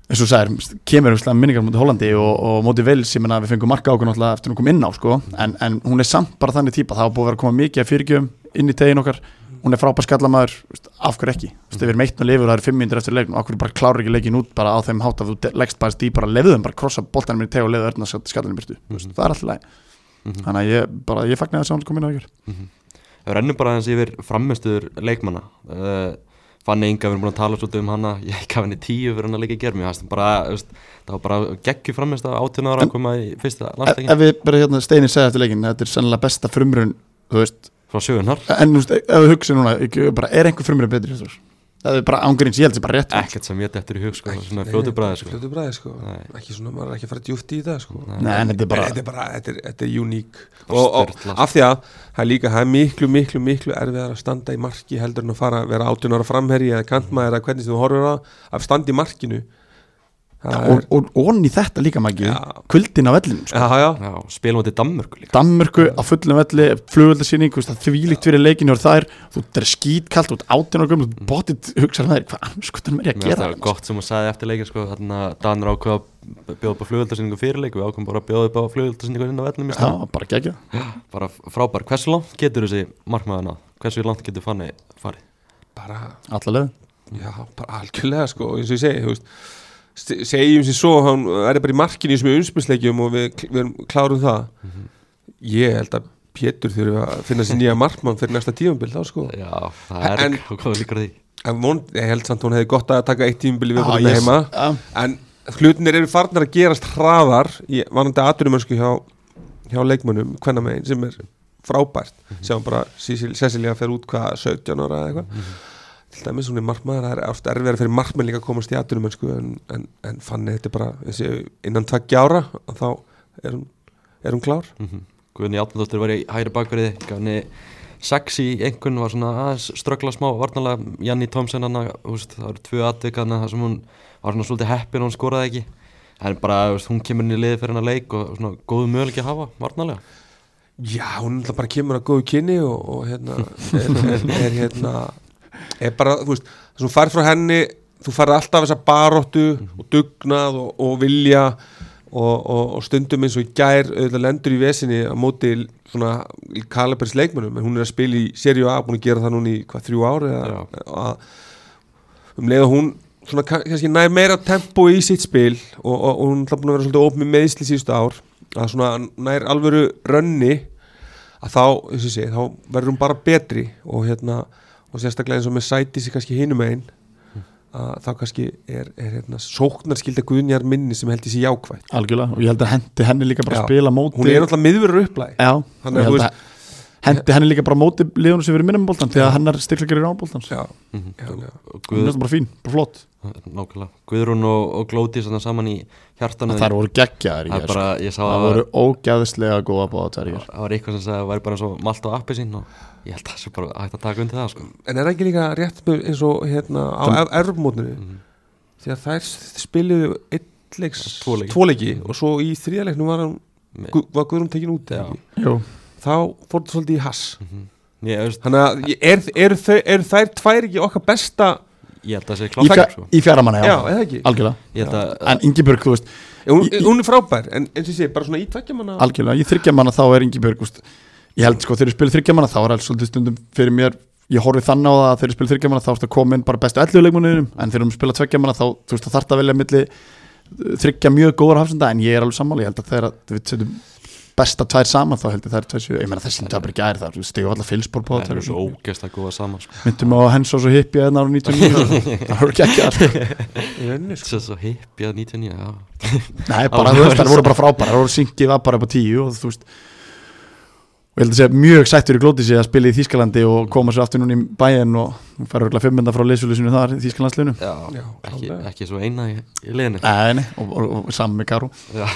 [SPEAKER 2] eins og þú sagðir, kemur umslega minningar mútið Hollandi og, og mútið Vels, ég menna við fengum marka ákveð náttúrulega eftir hún kom inn á sko. En, en hún er samt bara þannig típa, það hafa búið að vera að koma mikið af fyrirgjöfum inn í tegin okkar. Hún er frábær skallamæður, af hverju ekki? Þú veist, við erum eitt og lifur, það er fimm minnir eftir leiknum af hverju bara klárar ekki leikin út bara á þeim hátt að þú leggst bara stíð, bara lefðu þeim bara krossa boltanum í teg og lefðu örna skallinu byrtu mm það er alltaf læg
[SPEAKER 1] Mhm.
[SPEAKER 2] þannig að ég, bara, ég
[SPEAKER 1] Við rennum bara aðeins yfir frammestuður leikmanna. Uh, Fanny Inga, við erum búin að tala svolítið um hana. Ég gaf henni tíu fyrir hann að leika germi Það var bara geggju frammestu á 18 ára að koma í fyrsta
[SPEAKER 2] ef,
[SPEAKER 1] landsleikin
[SPEAKER 2] ef við bara hérna steinir segja eftir leikin þetta er sennilega besta frumrun
[SPEAKER 1] frá sögunar
[SPEAKER 2] en þú veist, ef við hugsa núna er einhver frumrun betri? Það er bara ángurins, ég held þessi bara rétt
[SPEAKER 1] Ekkert sem ég dettur í hug sko, svona
[SPEAKER 3] Nei,
[SPEAKER 1] fljótu bræði sko.
[SPEAKER 3] fljótu bræði, sko.
[SPEAKER 1] Nei.
[SPEAKER 3] ekki svona, maður er ekki að fara djúft í það, sko.
[SPEAKER 2] Nei, en þetta er bara,
[SPEAKER 3] þetta er bara, þetta er, þetta er uník og, og af því að það er líka, það er miklu, miklu, miklu erfiðar að standa í marki heldur en að fara að vera 18 ára framherji eða kantmaður eða hvernig sem þú horfir á að standa í markinu það
[SPEAKER 2] og, og, onni þetta líka
[SPEAKER 3] Já.
[SPEAKER 2] kvöldin á vellinu sko.
[SPEAKER 1] spilum þetta í Danmörku líka.
[SPEAKER 2] Danmörku á fullum velli, flugvöldasýning því líkt fyrir leikinu og það er þú er skítkalt út átján og gömul bóttið hugsaður með þér, hvað annars skoðum er ég að gera
[SPEAKER 1] það
[SPEAKER 2] þarna,
[SPEAKER 1] gott sem hún sagði eftir leikin sko, ákveða að bjóða upp á flugöldasynningu fyrir leik við ákveðum bara að bjóða upp á flugöldasynningu inn á stað
[SPEAKER 2] Já, bara gegja
[SPEAKER 1] bara frábær, hversu langt getur þessi markmaðurna, hversu langt getur fanni farið?
[SPEAKER 3] Bara
[SPEAKER 2] Allalega
[SPEAKER 3] Já, bara algjörlega sko eins og ég segi, þú veist segjum sem svo, hann er bara í markinu í þessum umspilsleikjum og við, við erum klárum það. Ég held að Pétur þurfi að finna sér nýja markmann fyrir næsta tífambil þá sko.
[SPEAKER 1] Já, það er
[SPEAKER 3] En-
[SPEAKER 1] hvað líkur því?
[SPEAKER 3] en von, ég held samt hún hefði gott að taka eitt tímubili við
[SPEAKER 2] Já,
[SPEAKER 3] búin
[SPEAKER 2] ég-
[SPEAKER 3] heima.
[SPEAKER 2] Já.
[SPEAKER 3] en hlutinir eru farnar að gerast hraðar í vanandi aturumönsku hjá, hjá leikmönnum, hvenna megin sem er frábært, sjáum bara Cecil- Cecilia fer út hvað 17 ára eða eitthvað til dæmis hún er markmaður, það er ást erfiðar fyrir markmenn líka að komast í aturumönsku en, en, en fann þetta er bara þessi, innan tveggja ára og þá er hún, er hún klár.
[SPEAKER 1] Mhm. Guðni Átnandóttir var í hægri bakverði gaf henni sex í einhvern var svona aðeins ströggla smá varnalega Janni Tomsen hann það eru tvö atvik hann þar sem hún var svona svolítið heppin og hún skoraði ekki. En bara þú veist, hún kemur inn í liði fyrir hennar leik og svona góðu möguleiki að hafa varnalega
[SPEAKER 3] Já, hún bara kemur að góðu kynni og, og hérna er, er, er hérna er bara, þú veist, það sem þú færð frá henni þú færð alltaf þessa baróttu og dugnað og, og vilja og, og, og stundum eins og í gær auðvitað lendur í vesinni á móti svona Kalabers leikmönnum en hún er að spila í seríu A, búin að gera það núna í hvað, þrjú ári
[SPEAKER 1] Já.
[SPEAKER 3] að um leið að hún svona ka- kannski nær meira tempo í sitt spil og, hún er búin að vera svolítið opið meðsli síðustu ár að svona nær alvöru rönni að þá, segi, þá verður hún bara betri og hérna og sérstaklega eins og með sæti sér kannski hinum einn að þá kannski er, er hérna, sóknarskilda guðnjar minni sem held í sér jákvætt
[SPEAKER 2] algjörlega og ég held að hendi henni líka bara
[SPEAKER 3] Já.
[SPEAKER 2] að spila móti
[SPEAKER 3] hún er náttúrulega miðverður upplæg.
[SPEAKER 2] Já,
[SPEAKER 3] Þannig
[SPEAKER 2] ég held að hendi henni líka bara móti liðunum sem verið minnum bóltan því að hennar styrkleikir eru á bóltan
[SPEAKER 3] já,
[SPEAKER 1] Mhm.
[SPEAKER 3] já, já.
[SPEAKER 1] og
[SPEAKER 2] hún er
[SPEAKER 1] Guð,
[SPEAKER 2] bara fín, bara flott.
[SPEAKER 1] Nákvæmlega. Guðrún og, og Glóti saman í hjartanu.
[SPEAKER 2] Það voru geggjaðar í
[SPEAKER 1] það
[SPEAKER 2] hér
[SPEAKER 1] er bara, ég sá
[SPEAKER 2] það
[SPEAKER 1] að
[SPEAKER 2] voru ógæðislega góða í hér
[SPEAKER 1] það var eitthvað sem sagði að það væri bara eins og malt og appi sín og ég held að það sé bara hægt að taka undir það sko.
[SPEAKER 3] en er það ekki líka rétt með eins og hérna á erfmótninu
[SPEAKER 1] Mhm.
[SPEAKER 3] því að þær spiluðu einn leiks,
[SPEAKER 1] Tvo leiki.
[SPEAKER 3] tvo leiki og svo í þriðaleiknum var, var Guðrún tekin út þá fór þetta svolítið í hass.
[SPEAKER 1] Mhm. ég, veist,
[SPEAKER 3] þannig að ég- er, er, er, er þær tvær ekki okkar besta
[SPEAKER 1] ég held að það sé
[SPEAKER 2] í,
[SPEAKER 1] klátt
[SPEAKER 2] fjár,
[SPEAKER 1] sko.
[SPEAKER 2] í fjaramanna,
[SPEAKER 3] já,
[SPEAKER 2] algjörlega.
[SPEAKER 1] Ég held að
[SPEAKER 2] en Ingibjörg, þú veist,
[SPEAKER 3] hún,
[SPEAKER 2] Í- í-
[SPEAKER 3] hún er frábær en eins og ég segi, bara svona í tveggjamanna
[SPEAKER 2] algjörlega. Í þryggjamanna þá er Ingibjörg úst, ég held sko, þegar ég spila þryggjamanna þá er alls svolítið stundum fyrir mér ég horfi þannig á það að þegar ég spila þryggjamanna þá ertu að koma inn bara bestu 11 leikmunniðinum en þegar um spila tveggjamanna þá, þú veist, þá þarf að velja milli þryggja mjög góðar hafsenda en ég er alveg sammála, ég held að þegar við setjum besta tvær saman þá held ég þær tvær séu, ég meina þessi það bara gæri þar, stigu allar fylspor på
[SPEAKER 1] það eru svo
[SPEAKER 2] það
[SPEAKER 1] ógeðslega góða saman sko.
[SPEAKER 2] myndum á hens og svo hippi eða ára 99 það voru ekki ekki
[SPEAKER 3] sko.
[SPEAKER 1] það er svo hippi að 99 já.
[SPEAKER 2] Nei, bara þú veist, það voru bara frábæra það voru syngið var bara upp á tíu og þú veist og ég held að segja mjög sættur í glóti sig að spila í Þýskalandi og koma svo aftur núna í bæinn og fara örgulega fimmenda frá leysfjölusinu þar í
[SPEAKER 1] Já, ekki, ekki svo eina í, í liðinu.
[SPEAKER 2] Nei, nei, og, og, og Karú
[SPEAKER 1] Já,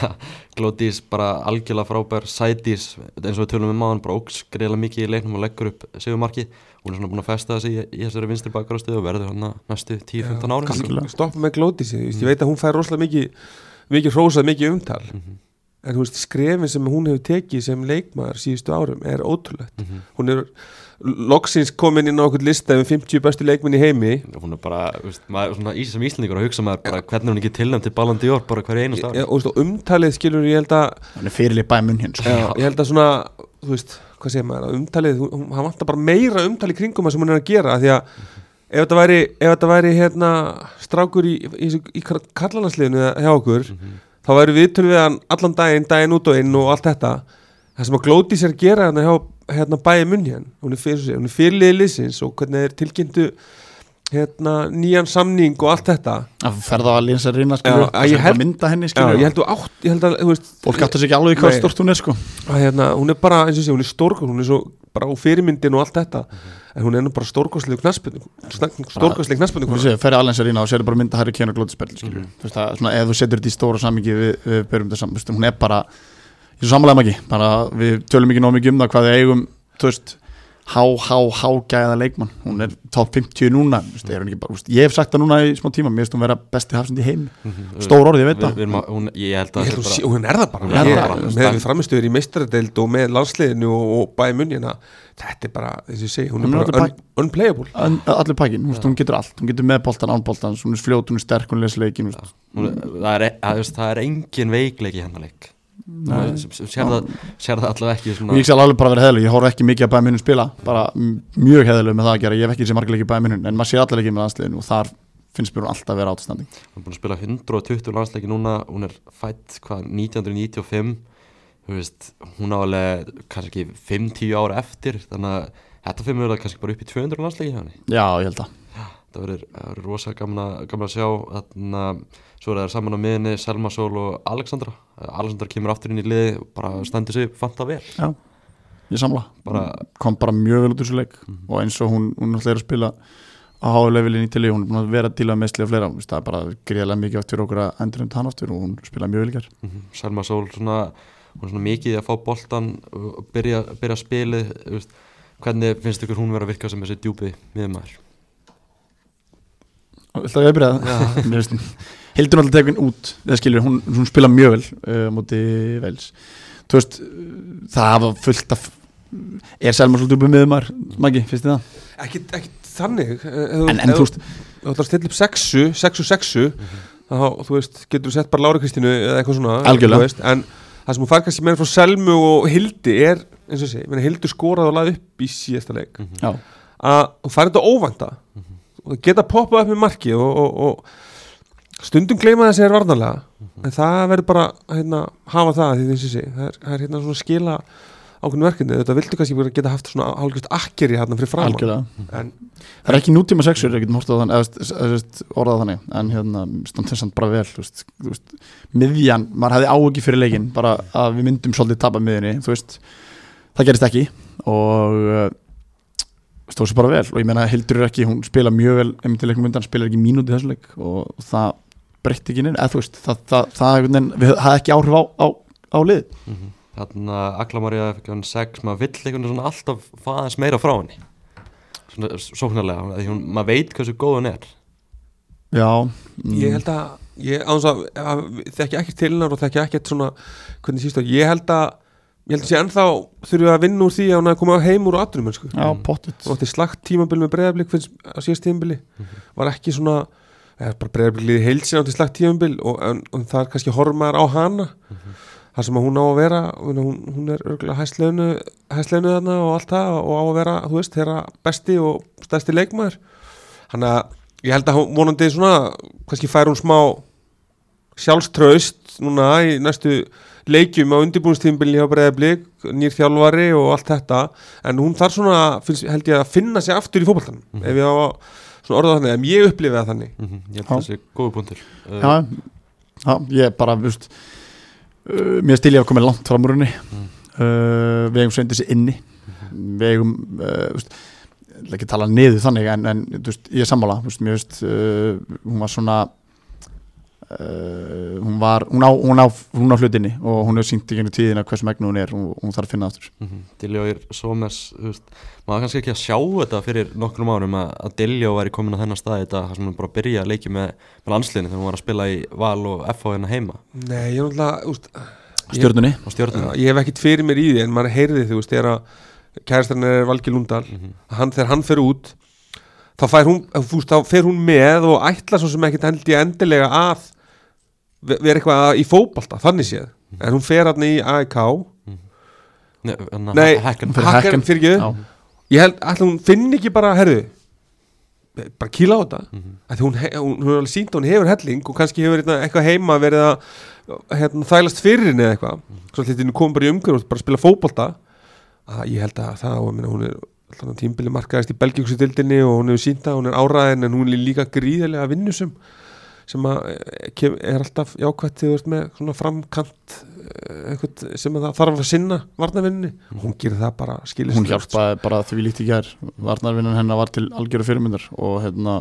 [SPEAKER 1] Glódís bara algjörlega frábær Sædís, eins og við tölum um maður bara óks greiðlega mikið í leiknum og leggur upp segumarki hún er svona búin að festa þessi í, í þessari vinstri bakarastöðu og verður hann næstu 10-15 ári
[SPEAKER 3] stoppa með glóti sig, ég veit að hún fær rosalega mikið mikið hrósað, mikið umtal.
[SPEAKER 1] Mhm.
[SPEAKER 3] En þú veist, skrefin sem hún hefur tekið sem leikmaður síðustu árum er ótrúlegt.
[SPEAKER 1] Mhm.
[SPEAKER 3] hún er loksins komin inn á okkur lista um 50 bestu leikminn í heimi.
[SPEAKER 1] Hún er bara, þú veist, maður, svona, ís- sem íslendingur að hugsa maður bara hvernig er hún ekki tilnæmt til Ballon d'Or bara hverju einast
[SPEAKER 3] Já,
[SPEAKER 1] ári?
[SPEAKER 3] og, veist, umtalið skilur ég held að
[SPEAKER 2] hann er fyrirlið bæ mun hins.
[SPEAKER 3] Já, ég held að svona, þú veist, hvað segir maður að umtalið, hún- hann vantar bara meira umtalið kringum það sem hún er að gera því að ef þetta væri, ef þetta væri hérna, strákur í, í, í, í karlanarsliðinu hjá okkur þá væri viðtölu við hann allan daginn, daginn út og inn og allt þetta. Það sem að glóti sér að gera hérna hjá hérna bæði munn hérna, hún er fyrir hún er fyrirliði liðsins og hvernig þeir tilkynntu hérna nýjan samning og allt þetta.
[SPEAKER 2] Að ferða á að lýnsa rýna
[SPEAKER 3] Já, að
[SPEAKER 2] mynda henni skilur
[SPEAKER 3] ég held átt, ég held að, þú veist
[SPEAKER 2] fólk áttur sig ekki alveg hvað stort hún er sko.
[SPEAKER 3] Að hérna, hún er bara, eins og sé, hún er stórkos hún er svo, bara á fyrirmyndin og allt þetta en hún er nú bara stórkoslega knaspinu stórkoslega knaspinu
[SPEAKER 2] þú ferði alveg rýna og sér bara mynda Harry Kane og spil skilur þú veist að svona ef þú setur þetta í stóra samingi við, við berum þetta saman, hún er bara ég svo samanlega ekki, bara við tölum ekki nóg mikið um það hvað við eigum, þú veist há, há, há gæða leikmann. Hún er top 50 núna er bara, ég hef sagt það núna í smá tíma mér finnst hún vera besti hafsend í heim stór orð, ég veit það.
[SPEAKER 1] að- hún, að
[SPEAKER 3] er það bara.
[SPEAKER 1] Hún er
[SPEAKER 3] Ég-
[SPEAKER 1] það bara.
[SPEAKER 3] með við framistöður í meistaradeild og með landsliðinu og, og bæði munina þetta er bara, eins og ég segi, hún
[SPEAKER 2] Hún
[SPEAKER 3] er bara unplayable.
[SPEAKER 2] Allir pakkin, hún getur allt. Hún getur með boltan, án boltan, hún er fljót, hún er sterk hún les leikin,
[SPEAKER 1] hún, það, er, að, er engin veikleik í hennar leik sér, það, það allavega ekki svona,
[SPEAKER 2] ég skal alveg bara vera heðileg, ég horf ekki mikið að bæða minnum spila, bara mjög heðileg með það að gera, ég hef ekki sér margir leikið bæða minnum en maður sé allir leikið með landsliðinu og þar finnst mér hún alltaf að vera átastandi
[SPEAKER 1] hún er búin að spila 120 landsleiki núna hún er fætt hvað 1995 þú veist, hún á alveg kannski 5-10 ára eftir þannig að þetta fyrir mjög kannski bara upp í 200 landsleiki
[SPEAKER 2] já, ég held að
[SPEAKER 1] það verður það verður rosa gamla, gamla að sjá. Þarna, svo er það saman á miðinni Selma Sól og Alexandra. Alexandra kemur aftur inn í liði bara stendur sig fanta vel.
[SPEAKER 2] Já, ég samla.
[SPEAKER 1] Bara-
[SPEAKER 2] kom bara mjög vel út úr þessu leik. Og eins og hún, hún er að spila á hálevelin í til hún er búin að vera að meðsli og fleira. Þú veist, það er bara greiðlega mikið fyrir okkur að endur um hann aftur og hún spilaði mjög vel í gær.
[SPEAKER 1] Mhm. Selma Sól svona, hún er svona mikið að fá boltan og byrja, byrja spilið þú veist, hvernig finnst ykkur hún vera að virka sem þessi djúpi miðumæður
[SPEAKER 2] Viltu að ég byrja það? Hildur náttúrulega tekin út það skilur, hún, hún spila mjög vel uh, múti vels þú veist, það hafa fullt af er Selma svolítið uppið miðumar Maggi, finnst þið það?
[SPEAKER 3] ekki, ekki þannig
[SPEAKER 2] En, en þú
[SPEAKER 3] þú ætlar að stilla upp sexu, sexu, sexu þá, þú veist, getur þú sett bara Lára Kristínu eða eitthvað svona
[SPEAKER 2] Algjörlega.
[SPEAKER 3] þú veist, en það sem hún fær kannski meira frá Selmu og Hildi er, eins og sé, Hildi skoraði og laði upp í síðasta leik
[SPEAKER 2] já,
[SPEAKER 3] að hún fær þetta það geta poppað upp með marki og, og, og stundum gleyma þessi er varnarlega en það verður bara hérna, hafa það því þessi sé, það er, það er hérna svona skila ákveðinu verkefni, þetta viltu kannski bara geta haft svona hálfgjörst akkeri hérna fyrir en
[SPEAKER 2] það er ekki nútíma sexur, ég getum hortað þannig orðað þannig, en hérna stónd þess að bara vel, veist, veist miðjan, maður hefði áhugi fyrir leikin bara að við myndum svolítið tapa miðjunni þú veist, það gerist ekki og stóð sér bara vel. Og ég meina Hildur er ekki, hún spila mjög vel einmitt til leikum undan, spilar ekki mínúti í þessu leik. Og það breytti ekki neina, eða þú veist það, það, það, það, það, það ekki áhrif á, á, á lið.
[SPEAKER 1] Þannig að Aklamarja fikk hann sex maður vill einhvern veginn svona alltaf faðins meira frá henni. Svona sóknarlega því hún, maður veit hversu góð hún er.
[SPEAKER 2] Já, mm,
[SPEAKER 3] ég held að ég að, að þekki ekki til hennar og þekki ekkert svona hvernig síst á, ég held að ég held að sé ennþá þurfum við að vinna úr því að hún að koma heim úr
[SPEAKER 2] pottit
[SPEAKER 3] og átti slagt tímabil með finnst á síðast tímabili. Var ekki svona eða bara breyðablík heild sinna átti slagt tímabil og, en, og það er kannski hormaður á hana. Þar sem hún á að vera hún, hún er örgulega hæsleinu hæsleinu þarna og allt það og á að vera þú veist, þeirra besti og stærsti leikmaður. Hann að ég held að hún vonandi svona kannski fær hún smá sjálfströst núna í næstu leikjum á undirbúinstímbili hjá Breiðablík, nýr þjálfari og allt þetta, en hún þarf svona finnst, held ég að finna sig aftur í fótballtanum ef ég á að svona orða það þannig en ég upplifi það þannig.
[SPEAKER 1] Mm -hmm. ég held
[SPEAKER 2] Já.
[SPEAKER 1] það sé góðu punktur. Uh,
[SPEAKER 2] Já, já, ég er bara, veist uh, Mér stil ég að koma langt fram úr henni uh, Við eigum sveindi sér inni Við eigum, uh, ætla ekki tala niður þannig en, en veist, ég er sammála, mér veist uh, hún var svona uh, hún var, hún á, hún á, hún á hlutinni og hún hefur sínt í genið tíðina hversu megnu hún er og hún þarf að finna aftur.
[SPEAKER 1] Mm -hmm. Diljóir Somers þú veist, maður kannski ekki að sjá þetta fyrir nokkrum árum að, að Diljó væri komin að þennan stað þetta þar sem hann bara byrja að leiki með, með landsliðinu þegar hann var að spila í Val og FH hérna heima.
[SPEAKER 3] Nei, ég er náttúrulega
[SPEAKER 1] á stjórnum
[SPEAKER 3] ég hef ekkit fyrir mér í því en maður heyrði veist, þegar að kærastarinn er Valgi Lundal að hann, þegar hann fer út þá, fær hún, fúst, þá fer hún með og ætla svo sem ekkit held ég endilega að vera eitthvað í fótbalta, þannig séð. En hún fer hann í AIK
[SPEAKER 1] Nei,
[SPEAKER 3] Nei,
[SPEAKER 2] Hacken.
[SPEAKER 3] fyrir ekki ég held, ætla hún finn ekki bara, herðu bara kýla á þetta.
[SPEAKER 1] Mhm.
[SPEAKER 3] mm hún, he- hún, hún er alveg sínt og hún hefur helling og kannski hefur hérna eitthvað heima verið að hérna, þælast fyrir henni eða eitthvað. Svo hlutinu komum bara í umhverf og bara spila fótbolta. Að ég held að það og minna, hún er tímbili markaðist í belgíksu dildinni og hún hefur sínt að hún er áræðin en hún er líka gríðarlega vinnusum sem eh, er alltaf jákvætt þegar þú ert með svona framkant eh, sem að það þarf að sinna varnavinninni, hún gerir það bara skilist
[SPEAKER 2] hún hjálpaði bara því líkt í gær. Varnarvinnan hennar var til algjöru fyrirmyndar og hérna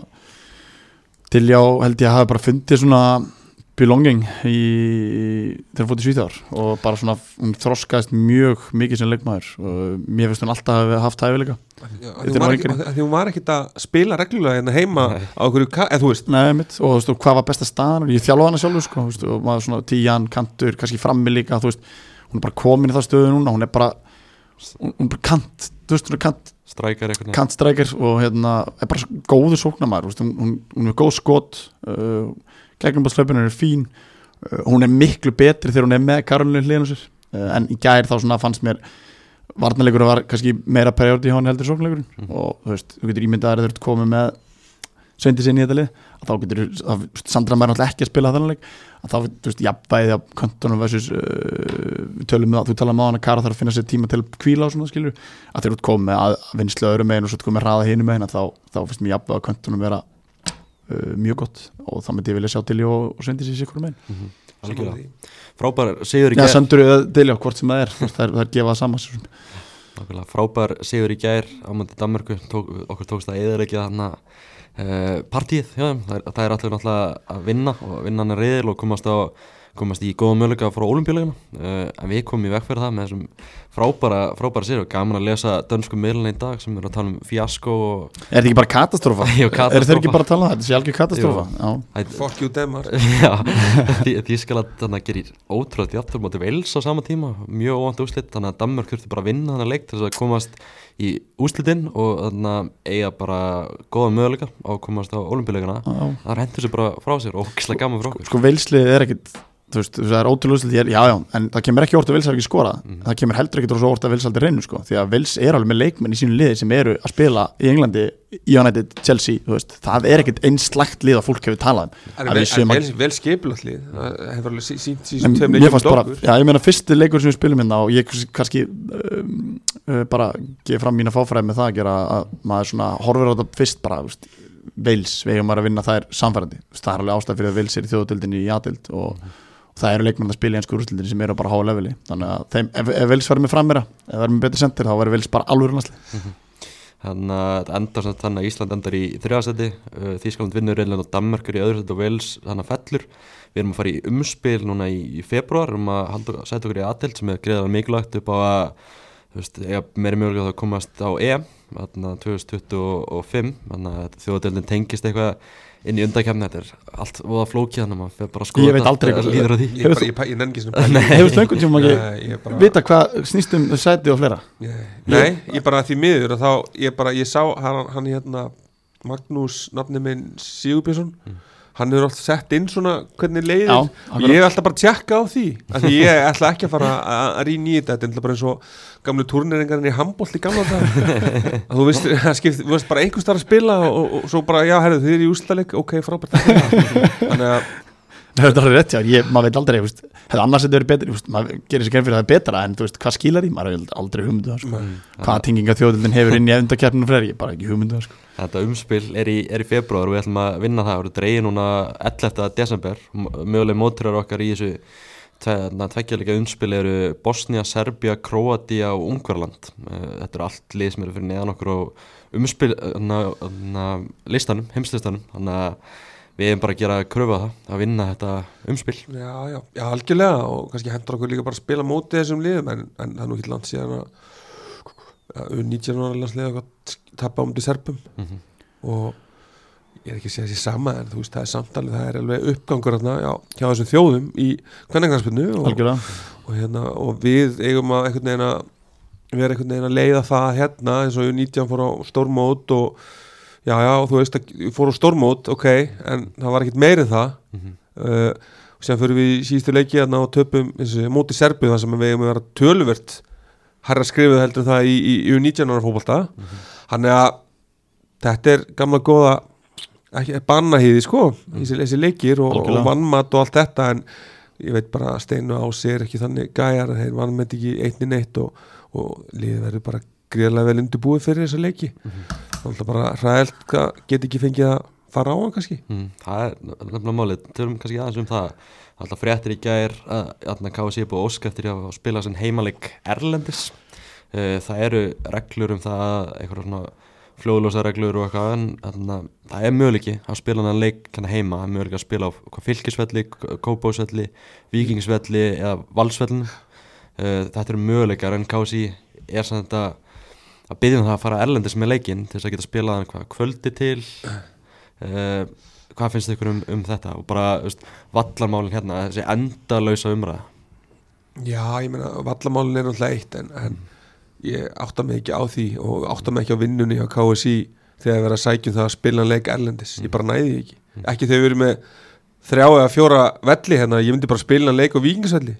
[SPEAKER 2] Diljá held ég að hafa bara fundið svona belonging í, þegar fótt í Svíþjóðar og bara svona hún þroskaðist mjög mikið sem leikmaður og mér finnst hún alltaf hafa haft hæfileika.
[SPEAKER 3] Því hún
[SPEAKER 2] er
[SPEAKER 3] var
[SPEAKER 2] nú
[SPEAKER 3] ekki-
[SPEAKER 2] yngri.
[SPEAKER 3] af því hún var ekkit að spila reglulega hérna heima
[SPEAKER 1] Nei.
[SPEAKER 3] á okkur, eða þú veist.
[SPEAKER 2] Nei, mitt, og þú veist, og hvað var besta staðan? Og ég þjálfa hana sjálfur sko, þú veist, og maður svona tíjan, kantur, kannski frammi líka þú veist, hún er bara komin í það stöðu núna hún er bara, hún, hún er bara kant þú veist, hún er kant,
[SPEAKER 1] Strækjar eitthvað
[SPEAKER 2] kantstrækir og hérna, er bara góður sóknarmæður, þú veist, hún, hún, hún er góð skot uh, gegnumbalslöpunum er fín. Uh, hún er miklu betri þegar hún er með Karolinu hliðinu sér. Uh, en í gær þá fannst mér varnarleikur var kannski meira periodi hjá hann heldur sóknarleikurinn.
[SPEAKER 1] Mhm.
[SPEAKER 2] og þú veist, þú getur ímyndað að þeir eru komið með sveindi sinni í þetta lið. Að þá getur, að, Sandra mæri náttúrulega ekki að spila þannig að þá, þú veist, jafnvæði á köntunum versus, uh, þú tala hann að Kara þarf að finna sér tíma til að kvíla og svona skilur, að þeir eru komið að vinslu öðru megin og svo komið hraða hinu megin að þá, þá finnst mér jafnvæði á köntunum vera uh, mjög gott. Og það myndi ég vilja sjá til í og, og sendi sér sikur með
[SPEAKER 1] Algjörlega. Frábær sigur í
[SPEAKER 2] Já,
[SPEAKER 1] gær.
[SPEAKER 2] sendur eða til í hvort sem það er. Það er, það er gefa það saman
[SPEAKER 1] Frábær sigur í gær. Á mandi Danmörku tók, okkur tókst að eðalegja þarna uh, partíið hjá þeim. Það er, það er allir náttúrulega að vinna og vinna hann er reyðil og komast á komast í góða möguleika frá olimpíuleguna uh, en við komum í vekk fyrir það með þessum frábæra, frábæra sigur. Og gaman að lesa dönsku miðlunni í dag sem er að tala um fiasko og
[SPEAKER 2] Er þetta ekki bara katastrófa?
[SPEAKER 1] Jú,
[SPEAKER 2] Er
[SPEAKER 1] katastrófa.
[SPEAKER 2] þetta ekki bara að tala um það? Þetta sé algjör katastrófa. Já,
[SPEAKER 3] Fuck you Demar
[SPEAKER 1] Já, því, Þískaland þannig að gerir ótrúlega jafntur móti veils á sama tíma, mjög óvænt úslit þannig að Danmörk þurfti bara að vinna þannig að leik til þess að komast í úslitinn og þannig að eiga bara góða möguleika á að komast á olimpíuleikana
[SPEAKER 2] já.
[SPEAKER 1] það hendur sér bara frá sér. Og
[SPEAKER 2] þú veist, það er ótrúlega já já en það kemur ekki órt að Vils hafi ekki skorað. Það kemur heldur ekki órt að Vils aldrei reynu sko því að Vils er alveg með leikmenn í sínu liði sem eru að spila í Englandi, United, Chelsea þú veist, það er ekkit einslagt lið að fólk hefur talað um.
[SPEAKER 3] En
[SPEAKER 2] að-
[SPEAKER 3] vel skipulallið Það hefur alveg sí- sínt síðan okkur
[SPEAKER 2] já ég meina fyrsti leikur sem við spilum hérna og ég kannski um, uh, bara geði fram mína fáfræði með það að gera að maður svona horfir á þetta fyrst bara, þú veist, Vils, við hefum að vinna það er samfærandi, það er alveg ástæð fyrir að Vils er í þjóðutildinni í jadild og, og það eru leikmenn að spila í ennsku úrstildinni sem eru bara á háa leveli, þannig að þeim, ef, ef Vils verður með frammera, ef það er með betri sendir þá verður Vils bara alveg rannasli
[SPEAKER 1] þannig að þetta endar þannig að Ísland endar í þrjáðsæti Þískaland vinnur reyðlega og Danmörk er í öðru sæti og Wales þannig að fellur. Við erum að fara í umspil núna í, februar um að halda, setja okkur í aðtild sem er greiðað mikilvægt upp á að eiga meiri mögulega að komast á EM þarna 2025 þannig að þjóðadeildin tengist eitthvað inn í undakefni, þetta er allt voða flókið þannig að maður fer bara að skoða
[SPEAKER 2] Ég veit aldrei
[SPEAKER 1] allt
[SPEAKER 2] hvað-
[SPEAKER 1] líður á því
[SPEAKER 3] Ég, bara, ég, ég, ekki svona
[SPEAKER 1] Nei.
[SPEAKER 2] Hefur þú einhvern tíma ekki
[SPEAKER 3] bara-
[SPEAKER 2] vita hvað snýst um sæti og fleira?
[SPEAKER 3] Ég- Nei, ég bara því miður að þá, ég bara, ég sá hann, hann hérna Magnús, nafni minn Sigurbjörnsson hann hefur alltaf sett inn svona hvernig leiðir.
[SPEAKER 2] Já,
[SPEAKER 3] og ég hef alltaf bara tjekka á því af því ég ætla ekki að fara að rýna í þetta. Þetta er bara eins og gamlu turneringarinn í handbólt í gamla dag þú veist, þú veist bara einhvers þar að spila og, og, og svo bara, já, herðu, þið er í úslaleg ok, frábært. Þannig að
[SPEAKER 2] Það er alveg rétt, já, ég, maður veit aldrei, veist, annars þetta verið betri, veist, maður gerir sér genn fyrir að það er betra, en þú veist, hvað skilar í, maður hefur aldrei hugmyndu það, sko. Hvaða tenginga þjóðildin hefur inn í efundakeppninu og fleiri, ég hef bara ekki hugmyndu það, sko.
[SPEAKER 1] Þetta umspil er í, er í februar og við ætlum að vinna það, við erum dreigið núna 11. desember, möguleg mótturar okkar í þessu tveggjarleika umspil eru Bosnia, Serbia, Kroatia og Ungverland þetta eru allt lið sem eru fyrir neðan okkur á umspil na, na, listanum, heimslistanum þannig að við erum bara að gera kröfu að það að vinna þetta umspil.
[SPEAKER 3] Já, já, já, algjörlega og kannski hendur okkur líka bara að spila mótið þessum liðum en, en það er nú ekki land síðan að að 19 ára landsliða tappa um til serpum og ég er ekki að segja þessi sama en þú veist það er samtalið, það er alveg uppgangur hérna, já, hjá þessum þjóðum í kvennengarspinnu og,
[SPEAKER 2] Algjörlega.
[SPEAKER 3] og, hérna, og við eigum að einhvern veginn að vera einhvern veginn að leiða það hérna eins og 19 fór á stórmót og já, já, þú veist að fór á stórmót, ok, en það var ekkert meirið það. Uh, og sem fyrir við í síðustu leiki hérna og töpum móti Serbið þar sem við að vera töluvert herra skrifuð heldur það í, í, í 19 ára fótbolta. Þannig að þetta er gamla ekki bannahýði sko þessi, þessi leikir og, og vannmat og allt þetta en ég veit bara að Steinu á sér ekki þannig gæjar þeir vannmet ekki einni neitt og, og liðið verður bara greiðlega vel undirbúið fyrir þessa leiki þannig að bara hræðilt hvað get ekki fengið að fara á hann kannski.
[SPEAKER 1] Mm, það er nefnilega málið, tölum kannski aðeins um það. Alltaf fréttir í gær að er búið ósk eftir að spila sem heimaleg Erlendis. Uh, það eru reglur um það eitthvað svona fljóðlósa reglur og eitthvað en þarna, það er möguleiki að spila hann leik heima, það er möguleiki að spila á hvað, fylkisvelli, kópásvelli vikingsvelli eða valsvellin uh, þetta eru möguleikar en KFC er samt þetta að byggja um það að fara erlendis með leikinn til þess að geta spilað hann hvað kvöldi til uh, hvað finnst ykkur um, um þetta? Og bara veist, vallarmálin hérna þessi endalausa umræða.
[SPEAKER 3] Já, ég meina, vallamálin er náttúrulega eitt en, en ég átta mig ekki á því og átta mig ekki á vinnunni á KSI þegar ég verið að sækjum það að spila leik erlendis, ég bara næði ekki. Ekki þegar við erum með þrjá eða fjóra velli hérna, ég myndi bara spila leik á vikingasvelli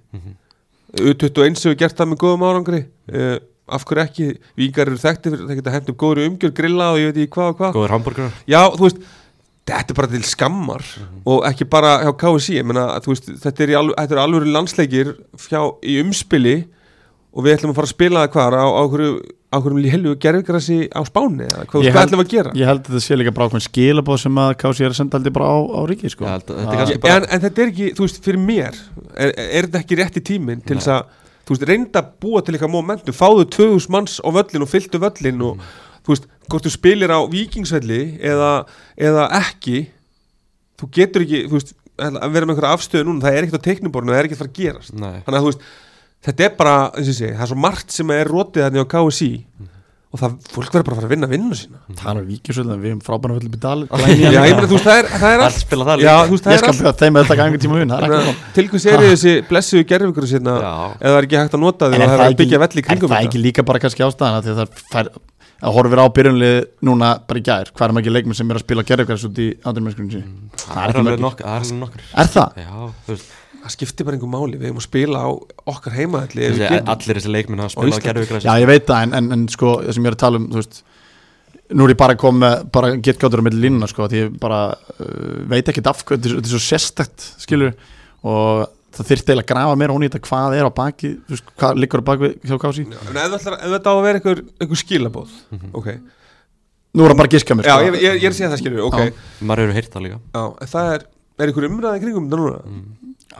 [SPEAKER 3] U21 hefur gert það með góðum árangri. Uh, af hverju ekki, vikingar eru þekkti fyrir það geta upp góður umgjör, grilla og ég veit ekki hvað og hvað.
[SPEAKER 1] Góður hambúrgar
[SPEAKER 3] Já, þú veist, þetta er bara til skammar og ekki bara hjá KSI ég meina, þú veist, þetta er, í alv þetta er alveg landsleikir hjá, í umspili og við ætlum að fara að spila það hvar á, á hverju á hverjum helgu gerfigrassi á Spáni eða hvað,
[SPEAKER 2] held-
[SPEAKER 3] ætlum við að gera?
[SPEAKER 2] Ég held að þetta sé líka bara ákveðin skilabóð sem að Kási er að senda aldrei bara á, á ríki sko.
[SPEAKER 1] Þetta-
[SPEAKER 3] en, en þetta er ekki, þú veist, fyrir mér er, er þetta ekki rétti tíminn til þess að þú veist, reynda að búa til eitthvað momentum. Fáðu 2000 manns á völlin og fylltu völlin og þú veist, hvort þú spilir á vikingsvelli eða, eða ekki þú getur ekki, þú veist að vera með einhverja afstöðu núna, það er ekkert á teiknuborinu það er ekkert að fara að gerast.
[SPEAKER 1] Nei,
[SPEAKER 3] þannig að þú veist, þetta er bara, segi, það er svo margt sem er rotið þannig á KSI og það, fólk verður bara að fara að vinna vinnu sína.
[SPEAKER 2] Það er vikjusvöld en við hefum frábæna völd upp í dal
[SPEAKER 3] Já, ég meina, þú veist, það er, það er
[SPEAKER 1] allt spila það
[SPEAKER 3] Já,
[SPEAKER 1] líka.
[SPEAKER 3] þú veist, það
[SPEAKER 2] Ég
[SPEAKER 3] er
[SPEAKER 2] skal
[SPEAKER 3] allt.
[SPEAKER 2] bjóða þeim að þetta gangi tíma vinn er
[SPEAKER 3] Til hvers er þessi blessuðu gerfingur
[SPEAKER 1] Já.
[SPEAKER 3] eða það er ekki hægt að nota því
[SPEAKER 2] En
[SPEAKER 3] og
[SPEAKER 2] er
[SPEAKER 3] það er að byggja velli í
[SPEAKER 2] er
[SPEAKER 3] kringum
[SPEAKER 2] það ekki líka bara kannski ástæðan að því að það fær að horfir á byrjunlið núna bara í gær? Hvað er maður ekki leikmenn sem er að spila gerðugræs út í andrum mennskunni sín
[SPEAKER 1] Það
[SPEAKER 2] er
[SPEAKER 1] er nokkur Það er nokkur
[SPEAKER 2] Er það?
[SPEAKER 1] Já, þú veist
[SPEAKER 3] Það skiptir bara einhver máli, við hefum að spila á okkar heimaðalli
[SPEAKER 1] Allir þessi leikminn hafa spilað á gerfugræsi
[SPEAKER 2] Já ég veit það en, en, en sko það sem ég er að tala um þú veist nú er ég bara að koma með bara getgáttur á milli línuna sko því ég bara uh, veit ekki af hvað þetta er svo- þetta svo sérstakt skilur og það þyrfti eiginlega að grafa meira ón í þetta hvað er á baki þú veist, hvað liggur á baki hjá Kási
[SPEAKER 3] En ef þetta- ef þetta á að vera einhver, einhver skilabóð ok,
[SPEAKER 2] Nú er það bara að giska mér
[SPEAKER 3] já,
[SPEAKER 2] sko.
[SPEAKER 3] ég, ég, ég er að segja það skilur ok,
[SPEAKER 2] Já.
[SPEAKER 1] Maður eru heyrt það líka.
[SPEAKER 3] Já, það er er einhver umræði kringum þetta núna?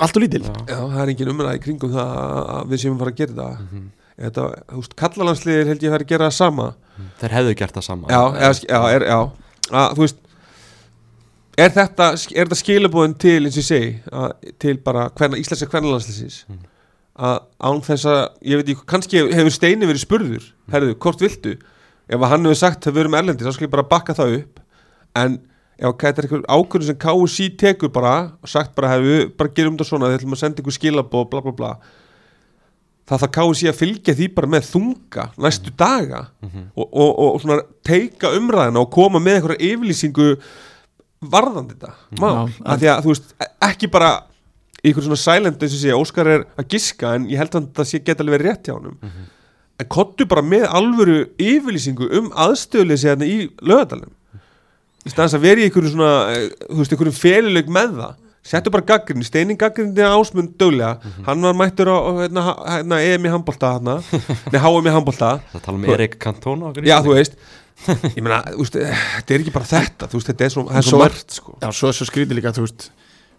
[SPEAKER 2] Allt og lítil.
[SPEAKER 1] Já.
[SPEAKER 3] já, það er engin umræði kringum það að við séum að fara að gera þetta.
[SPEAKER 1] Mhm.
[SPEAKER 3] þetta, þú veist, kallalandsliðir held ég að fara að gera það sama.
[SPEAKER 1] Þeir hefðu gert það sama.
[SPEAKER 3] Já, eða, já, er, já. Að, þú veist er þetta, er þetta skilabóðin til eins og ég segi, að, til bara hvenna, íslenska kvennalandsliðsins?
[SPEAKER 1] Mm.
[SPEAKER 3] að án þess að, ég veit ekki, kannski hefur Steini verið spurður, herðu, hvort viltu? Ef að hann hefur sagt að við erum erlendi þá skal ég bara bakka það upp. En ef þetta er einhver ákvörðun sem KSC tekur bara og sagt bara, hefur við bara gerum þetta svona, við ætlum að senda ykkur skilabóð bla bla bla. Það þarf KSC að fylgja því bara með þunga næstu daga og, og, og svona teika umræðina og koma með einhverja yfirlýsingu varðandi þetta mál,
[SPEAKER 2] Já,
[SPEAKER 3] af því að þú veist ekki bara í einhver svona silent eins og sé, Óskar er að giska en ég held að þetta sé geta alveg verið rétt hjá honum. En kottu bara með alvöru yfirlýsingu um aðstöðleysi hérna í lögadalum í staðans að vera í einhverju svona eh, þú veist, einhverju félileg með það. Settu bara gaggrinni, steining gaggrinni ásmund döglega, hann var mættur á hérna, hérna EM í handbolta hérna, nei HM í handbolta.
[SPEAKER 1] Það tala um Erik Cantona
[SPEAKER 3] já þú veist. Ég meina, þú veist, eh, þetta er ekki bara þetta. Þú veist, þetta er svo, það er svo
[SPEAKER 2] Svo-
[SPEAKER 3] margt sko.
[SPEAKER 2] Já, svo er svo skrítið líka, þú veist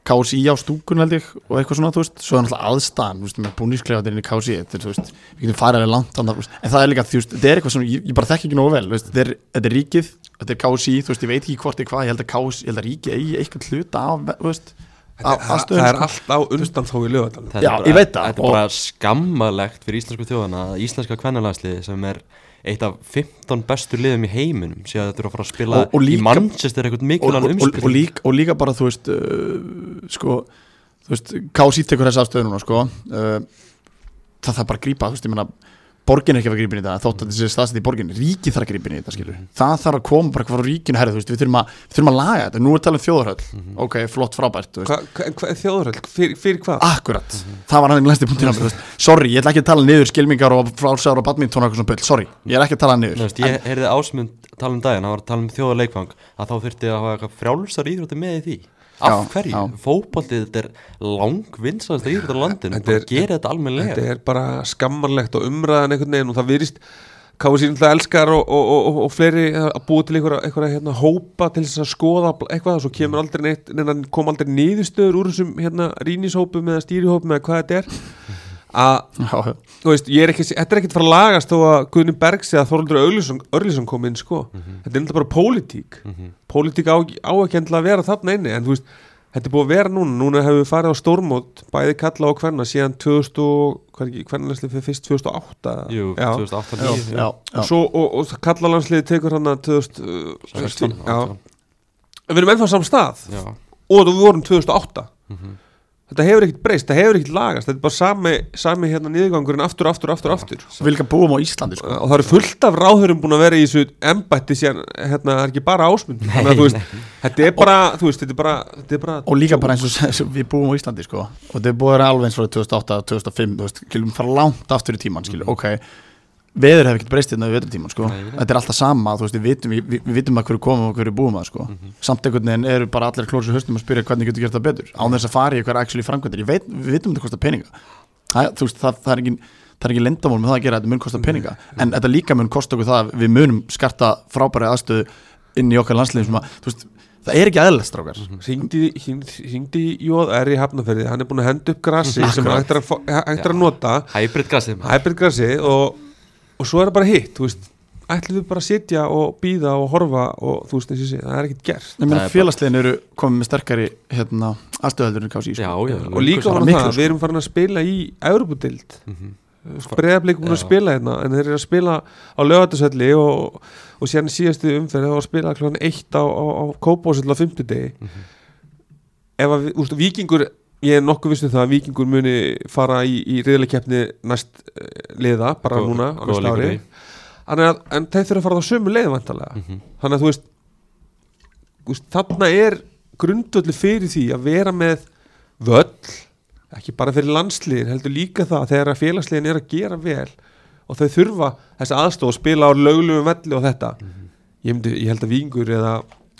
[SPEAKER 2] KSI á stúkun held ég og eitthvað svona, þú veist. Svo er náttúrulega aðstæðan, þú veist, með búnísklefaðirinn í KSI þetta er, þú veist, við getum farið alveg langt annað, þú veist, en það er líka, þú veist, þetta er eitthvað sem ég, ég bara þekki ekki nógu vel, þú veist, þetta er, þetta er ríkið þetta er KSI, þú veist, ég veit ekki hvort er hvað ég held að KSI, ég held að ríkið eigi eitthvað hluta af, þú veist,
[SPEAKER 3] það,
[SPEAKER 2] af
[SPEAKER 3] það er allt á undan þó í
[SPEAKER 1] er
[SPEAKER 2] Já, ég veit það,
[SPEAKER 1] Þetta er bara skammalegt fyrir íslensku þjóðana að íslenska kvennalandsliði sem er eitt af 15 bestu liðum í heiminum að þetta er að fara að spila
[SPEAKER 2] Og- og líka-
[SPEAKER 1] í Manchester eitthvað mikilvæg
[SPEAKER 2] og, og,
[SPEAKER 1] umspil.
[SPEAKER 2] og, líka, og líka bara, þú veist uh, sko, þú veist KSI tekur þessa afstöðu núna, sko. Uh, það þarf bara að grípa, þú veist, ég meina borgin er ekki að grípa inn í þetta, þótt að þessi staðsett í borgin ríkið þarf að grípa inn í þetta, skilur það þarf að koma bara hvað frá ríkinu, herri, þú veist, við þurfum að við þurfum að laga þetta, nú er talað um þjóðarhöll. Ok, flott, frábært,
[SPEAKER 3] Hva, hva, þjóðurhald, fyrir, fyrir hvað?
[SPEAKER 2] Akkurat, það var hann í næsti punktin. Sorry, ég ætla ekki að tala niður skilmingar og frálsæður og badminton og eitthvað svona bull. Sorry, ég er ekki að tala
[SPEAKER 1] Þú
[SPEAKER 2] niður
[SPEAKER 1] veist, Ég heyrði ásmund tala um daginn, hann var að tala um þjóðarleikfang að þá þurfti að hafa eitthvað frjálsar íþrótti með í því Af hverju?
[SPEAKER 2] já.
[SPEAKER 1] Fótboltið þetta er langvinsast íþrótti á landinu, bara
[SPEAKER 3] er-
[SPEAKER 1] gera þetta almennilega
[SPEAKER 3] Þetta er bara skammarlegt og umræðan einhvern veginn og það virðist Kási náttúrulega elskar og, og, og, og fleiri að búa til einhverja, einhverja hérna, hópa til þess að skoða eitthvað og svo kemur aldrei neitt, kom aldrei niðurstöður úr þessum hérna, rínishópum eða stýrihópum eða hvað þetta er að, þú veist, ég er ekki þetta er ekkert fara að lagast þó að Guðni Bergs eða Þorvaldur Örlísson, Örlísson kom inn sko. þetta er náttúrulega bara pólitík. Pólitík á, á ekki endilega að vera þarna inni en þú veist, þetta er búið að vera núna. Núna hefur við farið á stórmót bæði kalla og hverna síðan 2000 og hvað er ekki, hvernig fyrst 2008
[SPEAKER 1] Jú,
[SPEAKER 3] já.
[SPEAKER 1] 2008
[SPEAKER 2] Já, já, já.
[SPEAKER 3] og svo, og, og kalla landsliði tekur hann að 2016
[SPEAKER 1] 16,
[SPEAKER 3] já, En við erum ennþá á saman stað.
[SPEAKER 1] Já,
[SPEAKER 3] og við vorum 2008
[SPEAKER 1] Mhm.
[SPEAKER 3] Þetta hefur ekkert breyst, þetta hefur ekkert lagast þetta er bara sami, sami hérna niðurgangurinn aftur, aftur, aftur, aftur
[SPEAKER 2] Við líka búum á Íslandi sko.
[SPEAKER 3] og það eru fullt af ráðurum búin að vera í þessu embætti síðan, hérna, það er ekki bara ásmund þetta er bara þú veist, þetta er bara, þetta er bara
[SPEAKER 2] Og líka bara eins og við búum á Íslandi sko. Og þetta er búið að vera alveg eins frá 2008, 2005 Þú veist, skilum fara langt aftur í tíman skilur. Ok, veður hefur ekkert breyst hérna við veðurtíman sko. Þetta er alltaf sama, þú veist, við vitum, við, við, við vitum að hverju komum og hverju búum að sko. Samt einhvern veginn eru bara allir klósið höstum að spyrja hvernig getur gert það betur. Án þess að fara í eitthvað actually framkvæmdir. Ég veit, við vitum þetta kostar peninga. Það, þú veist, það, það er ekki það er ekki lendamál með það að gera, þetta mun kosta peninga. en þetta líka mun kosta okkur það að við munum skarta frábæri aðstöðu inn í okkar landsliðum sem að, þú veist, það er ekki strákar.
[SPEAKER 3] Hringdi, hringdi í Jóðar í Hafnarferði hann er búin að henda upp grassi sem hægt er að, er að nota.
[SPEAKER 1] Hybrid
[SPEAKER 3] grassi og, og svo er það bara hitt þú veist, ætlum við bara að sitja og býða og horfa og þú veist og sé, það er ekkert gert
[SPEAKER 1] er
[SPEAKER 2] félagsliðin eru komið með sterkari hérna, aðstöðaldur en kási
[SPEAKER 1] Já,
[SPEAKER 2] sko.
[SPEAKER 1] já,
[SPEAKER 3] og líka
[SPEAKER 2] miklu,
[SPEAKER 3] það,
[SPEAKER 2] sko.
[SPEAKER 3] við erum farin að spila í Európa-dild
[SPEAKER 1] Mhm.
[SPEAKER 3] Breiðablik búin að spila hérna en þeir eru að spila á lögatarsvelli og, og síðan í síðastu umferð að spila klokkan eitt á, á, á Kópásell á fimmtudegi
[SPEAKER 1] Mhm.
[SPEAKER 3] ef að, úst, vikingur ég er nokkuð vissum það að vikingur muni fara í, í riðleikeppni næst uh, liða, bara
[SPEAKER 1] Góð-
[SPEAKER 3] núna á
[SPEAKER 1] leikur
[SPEAKER 3] ári að, en þeir þurfa að fara á sömu leið vantarlega
[SPEAKER 1] Mhm.
[SPEAKER 3] þannig að þú veist, veist þarna er grundvöldu fyrir því að vera með völl ekki bara fyrir landsliðin, heldur líka það þegar að félagsliðin er að gera vel og þau þurfa þessi aðstof að spila á löglegum velli og þetta. Ég, myndi, ég held að vingur eða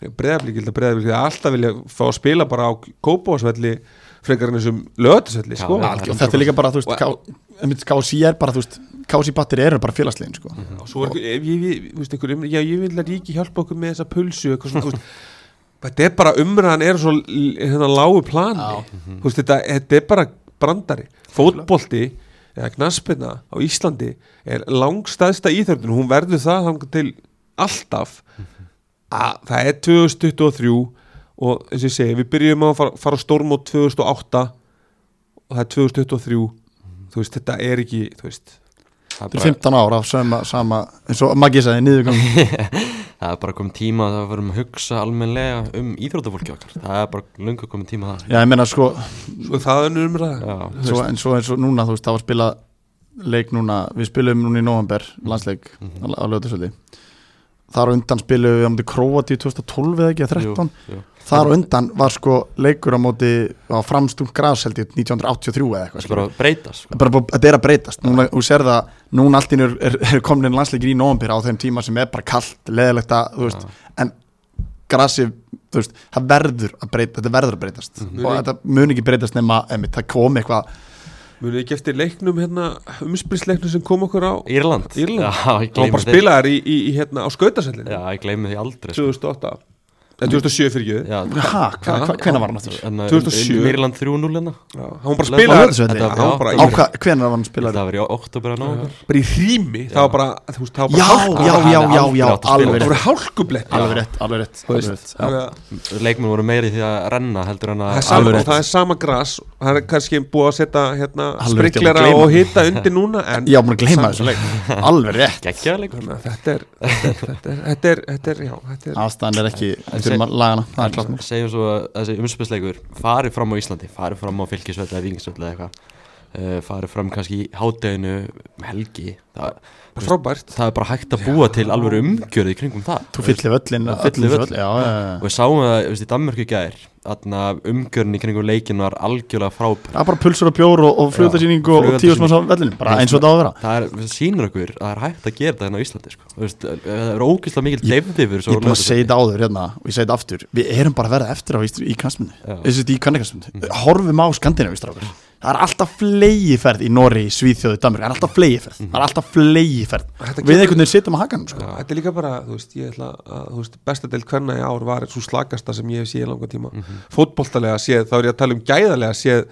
[SPEAKER 3] breðablík, ég held að breðablík alltaf vilja fá að spila bara á kópásvelli frekar en þessum lögatisvelli
[SPEAKER 1] Já,
[SPEAKER 3] sko.
[SPEAKER 2] þetta er líka bara, þú veist, kási er bara, þú veist kási batteri eru bara félagsliðin sko.
[SPEAKER 3] og svo er ég, ég, veist, einhver, um- já, ég vil að ríki hjálpa okkur með þessa pulsu eitthvað svona, þú veist. Þetta er bara umræðan er svo hérna lágu plani.
[SPEAKER 2] Já.
[SPEAKER 3] þú veist, þetta, þetta er bara brandari. Fótbolti eða knaspina á Íslandi er langstæðsta íþörðun hún verður það til alltaf. Að það er 2023 og eins og ég segi, við byrjum að fara, fara á stórmót 2008 og það er 2023 þú veist, þetta er ekki, þú veist
[SPEAKER 1] Það er
[SPEAKER 2] er 15 ára af sama, sama eins og Maggi sagði, niðurgang.
[SPEAKER 1] Það er bara komið tíma að það verðum að hugsa almennilega um íþróttafólki okkar. Það er bara lunga komið tíma að það.
[SPEAKER 2] Já, ég meina, sko,
[SPEAKER 3] er það önnur umræða
[SPEAKER 1] Já,
[SPEAKER 2] svo, en svo eins og núna, þú veist, það var spilað leik núna, við spilum núna í november landsleik
[SPEAKER 1] Mhm.
[SPEAKER 2] á, á lögðarsöldi þar undan spilum við á móti Króati 2012 eða ekki, eða 13
[SPEAKER 1] jú, jú.
[SPEAKER 2] þar undan var sko leikur á móti á framstum ég 1983 eða eitthvað
[SPEAKER 1] bara að breyta sko.
[SPEAKER 2] bara, þetta er að breytast núna, þú sér það, núna allt er, er, er komin inn landsleikir í november á þeim tíma sem er bara kallt, leðilegt að þú veist, en grasi þú veist, það verður að breyta þetta verður að breytast
[SPEAKER 3] Mhm.
[SPEAKER 2] og þetta mun ekki breytast nema, emitt, það kom eitthvað
[SPEAKER 3] Munið ekki eftir leiknum hérna, umspilsleiknum sem kom okkur á
[SPEAKER 1] Írland
[SPEAKER 3] Írland.
[SPEAKER 1] Já, gleymi
[SPEAKER 3] bara spilaðar í, í, í hérna á skautasellinu
[SPEAKER 1] Já, ég gleymi því aldrei sko.
[SPEAKER 3] 2008 eða 2007 fyrir ekki
[SPEAKER 1] Já,
[SPEAKER 2] hvena var hann aftur?
[SPEAKER 1] en,
[SPEAKER 3] 2007.
[SPEAKER 1] um Írland 3-0 hérna
[SPEAKER 3] hann var bara? Já,
[SPEAKER 2] hva, hvena var hann spilaður?
[SPEAKER 1] Það var í oktober að nóvember
[SPEAKER 3] bara í hrími það var bara, það
[SPEAKER 2] já, já, já, já, já, alveg
[SPEAKER 3] það
[SPEAKER 2] rétt
[SPEAKER 3] voru hálkublett
[SPEAKER 2] alveg rétt, já.
[SPEAKER 1] Leikmenn voru meiri því að renna heldur en
[SPEAKER 3] það
[SPEAKER 1] að
[SPEAKER 2] Alveg rétt.
[SPEAKER 3] það er sama gras það er kannski búið að setja hérna
[SPEAKER 2] gleyma.
[SPEAKER 3] og hita undir núna en
[SPEAKER 2] ég á búin að gleyma þessu leik alveg rétt
[SPEAKER 3] þetta er þetta er, þetta er, þetta er, já, þetta er
[SPEAKER 2] aðstæðan er ekki,
[SPEAKER 1] En
[SPEAKER 2] við þurfum að laga hana það er klart
[SPEAKER 1] segjum svo að þessi umspilsleikur farið fram á Íslandi, farið fram á fylgisvöldi eða vingisvöldi eða eitthvað farið fram kannski í hádeginu um helgi. Það,
[SPEAKER 3] bara frábært.
[SPEAKER 1] það er bara hægt að búa til alveg umgjörði kringum það.
[SPEAKER 2] Þú fyllir völlin
[SPEAKER 1] Það
[SPEAKER 2] já, já, já.
[SPEAKER 1] og við sáum það veist, í Danmörku gær umgjörðin í kringum leikin var algjörlega frábær.
[SPEAKER 2] Það er bara pulsur og bjór og, og flugöldarsýning og, tíu smáns á vellinu, bara eins og þetta á að vera.
[SPEAKER 1] Það er, það sýnir okkur að það er hægt að gera þetta hérna á Íslandi sko. Veist, það er ógeðslega mikil fyrir
[SPEAKER 2] ég er búin að segja þetta áður hérna og ég segi þetta aftur. Við erum bara að verða eftir á í, í knastmyndu Það er alltaf flegi ferð í Nóri, Svíþjóðu, Danmark það er alltaf flegi ferð það er alltaf flegi ferð
[SPEAKER 3] Þetta
[SPEAKER 2] við einhvern veginn sittum að hakanum sko.
[SPEAKER 3] Já, þetta er líka bara, þú veist, ég ætla að, þú veist, bestadelt hvernig í ár var svo slagasta sem ég hef séð í langa tíma. Mm fótboltalega séð, þá er ég að tala um gæðalega séð,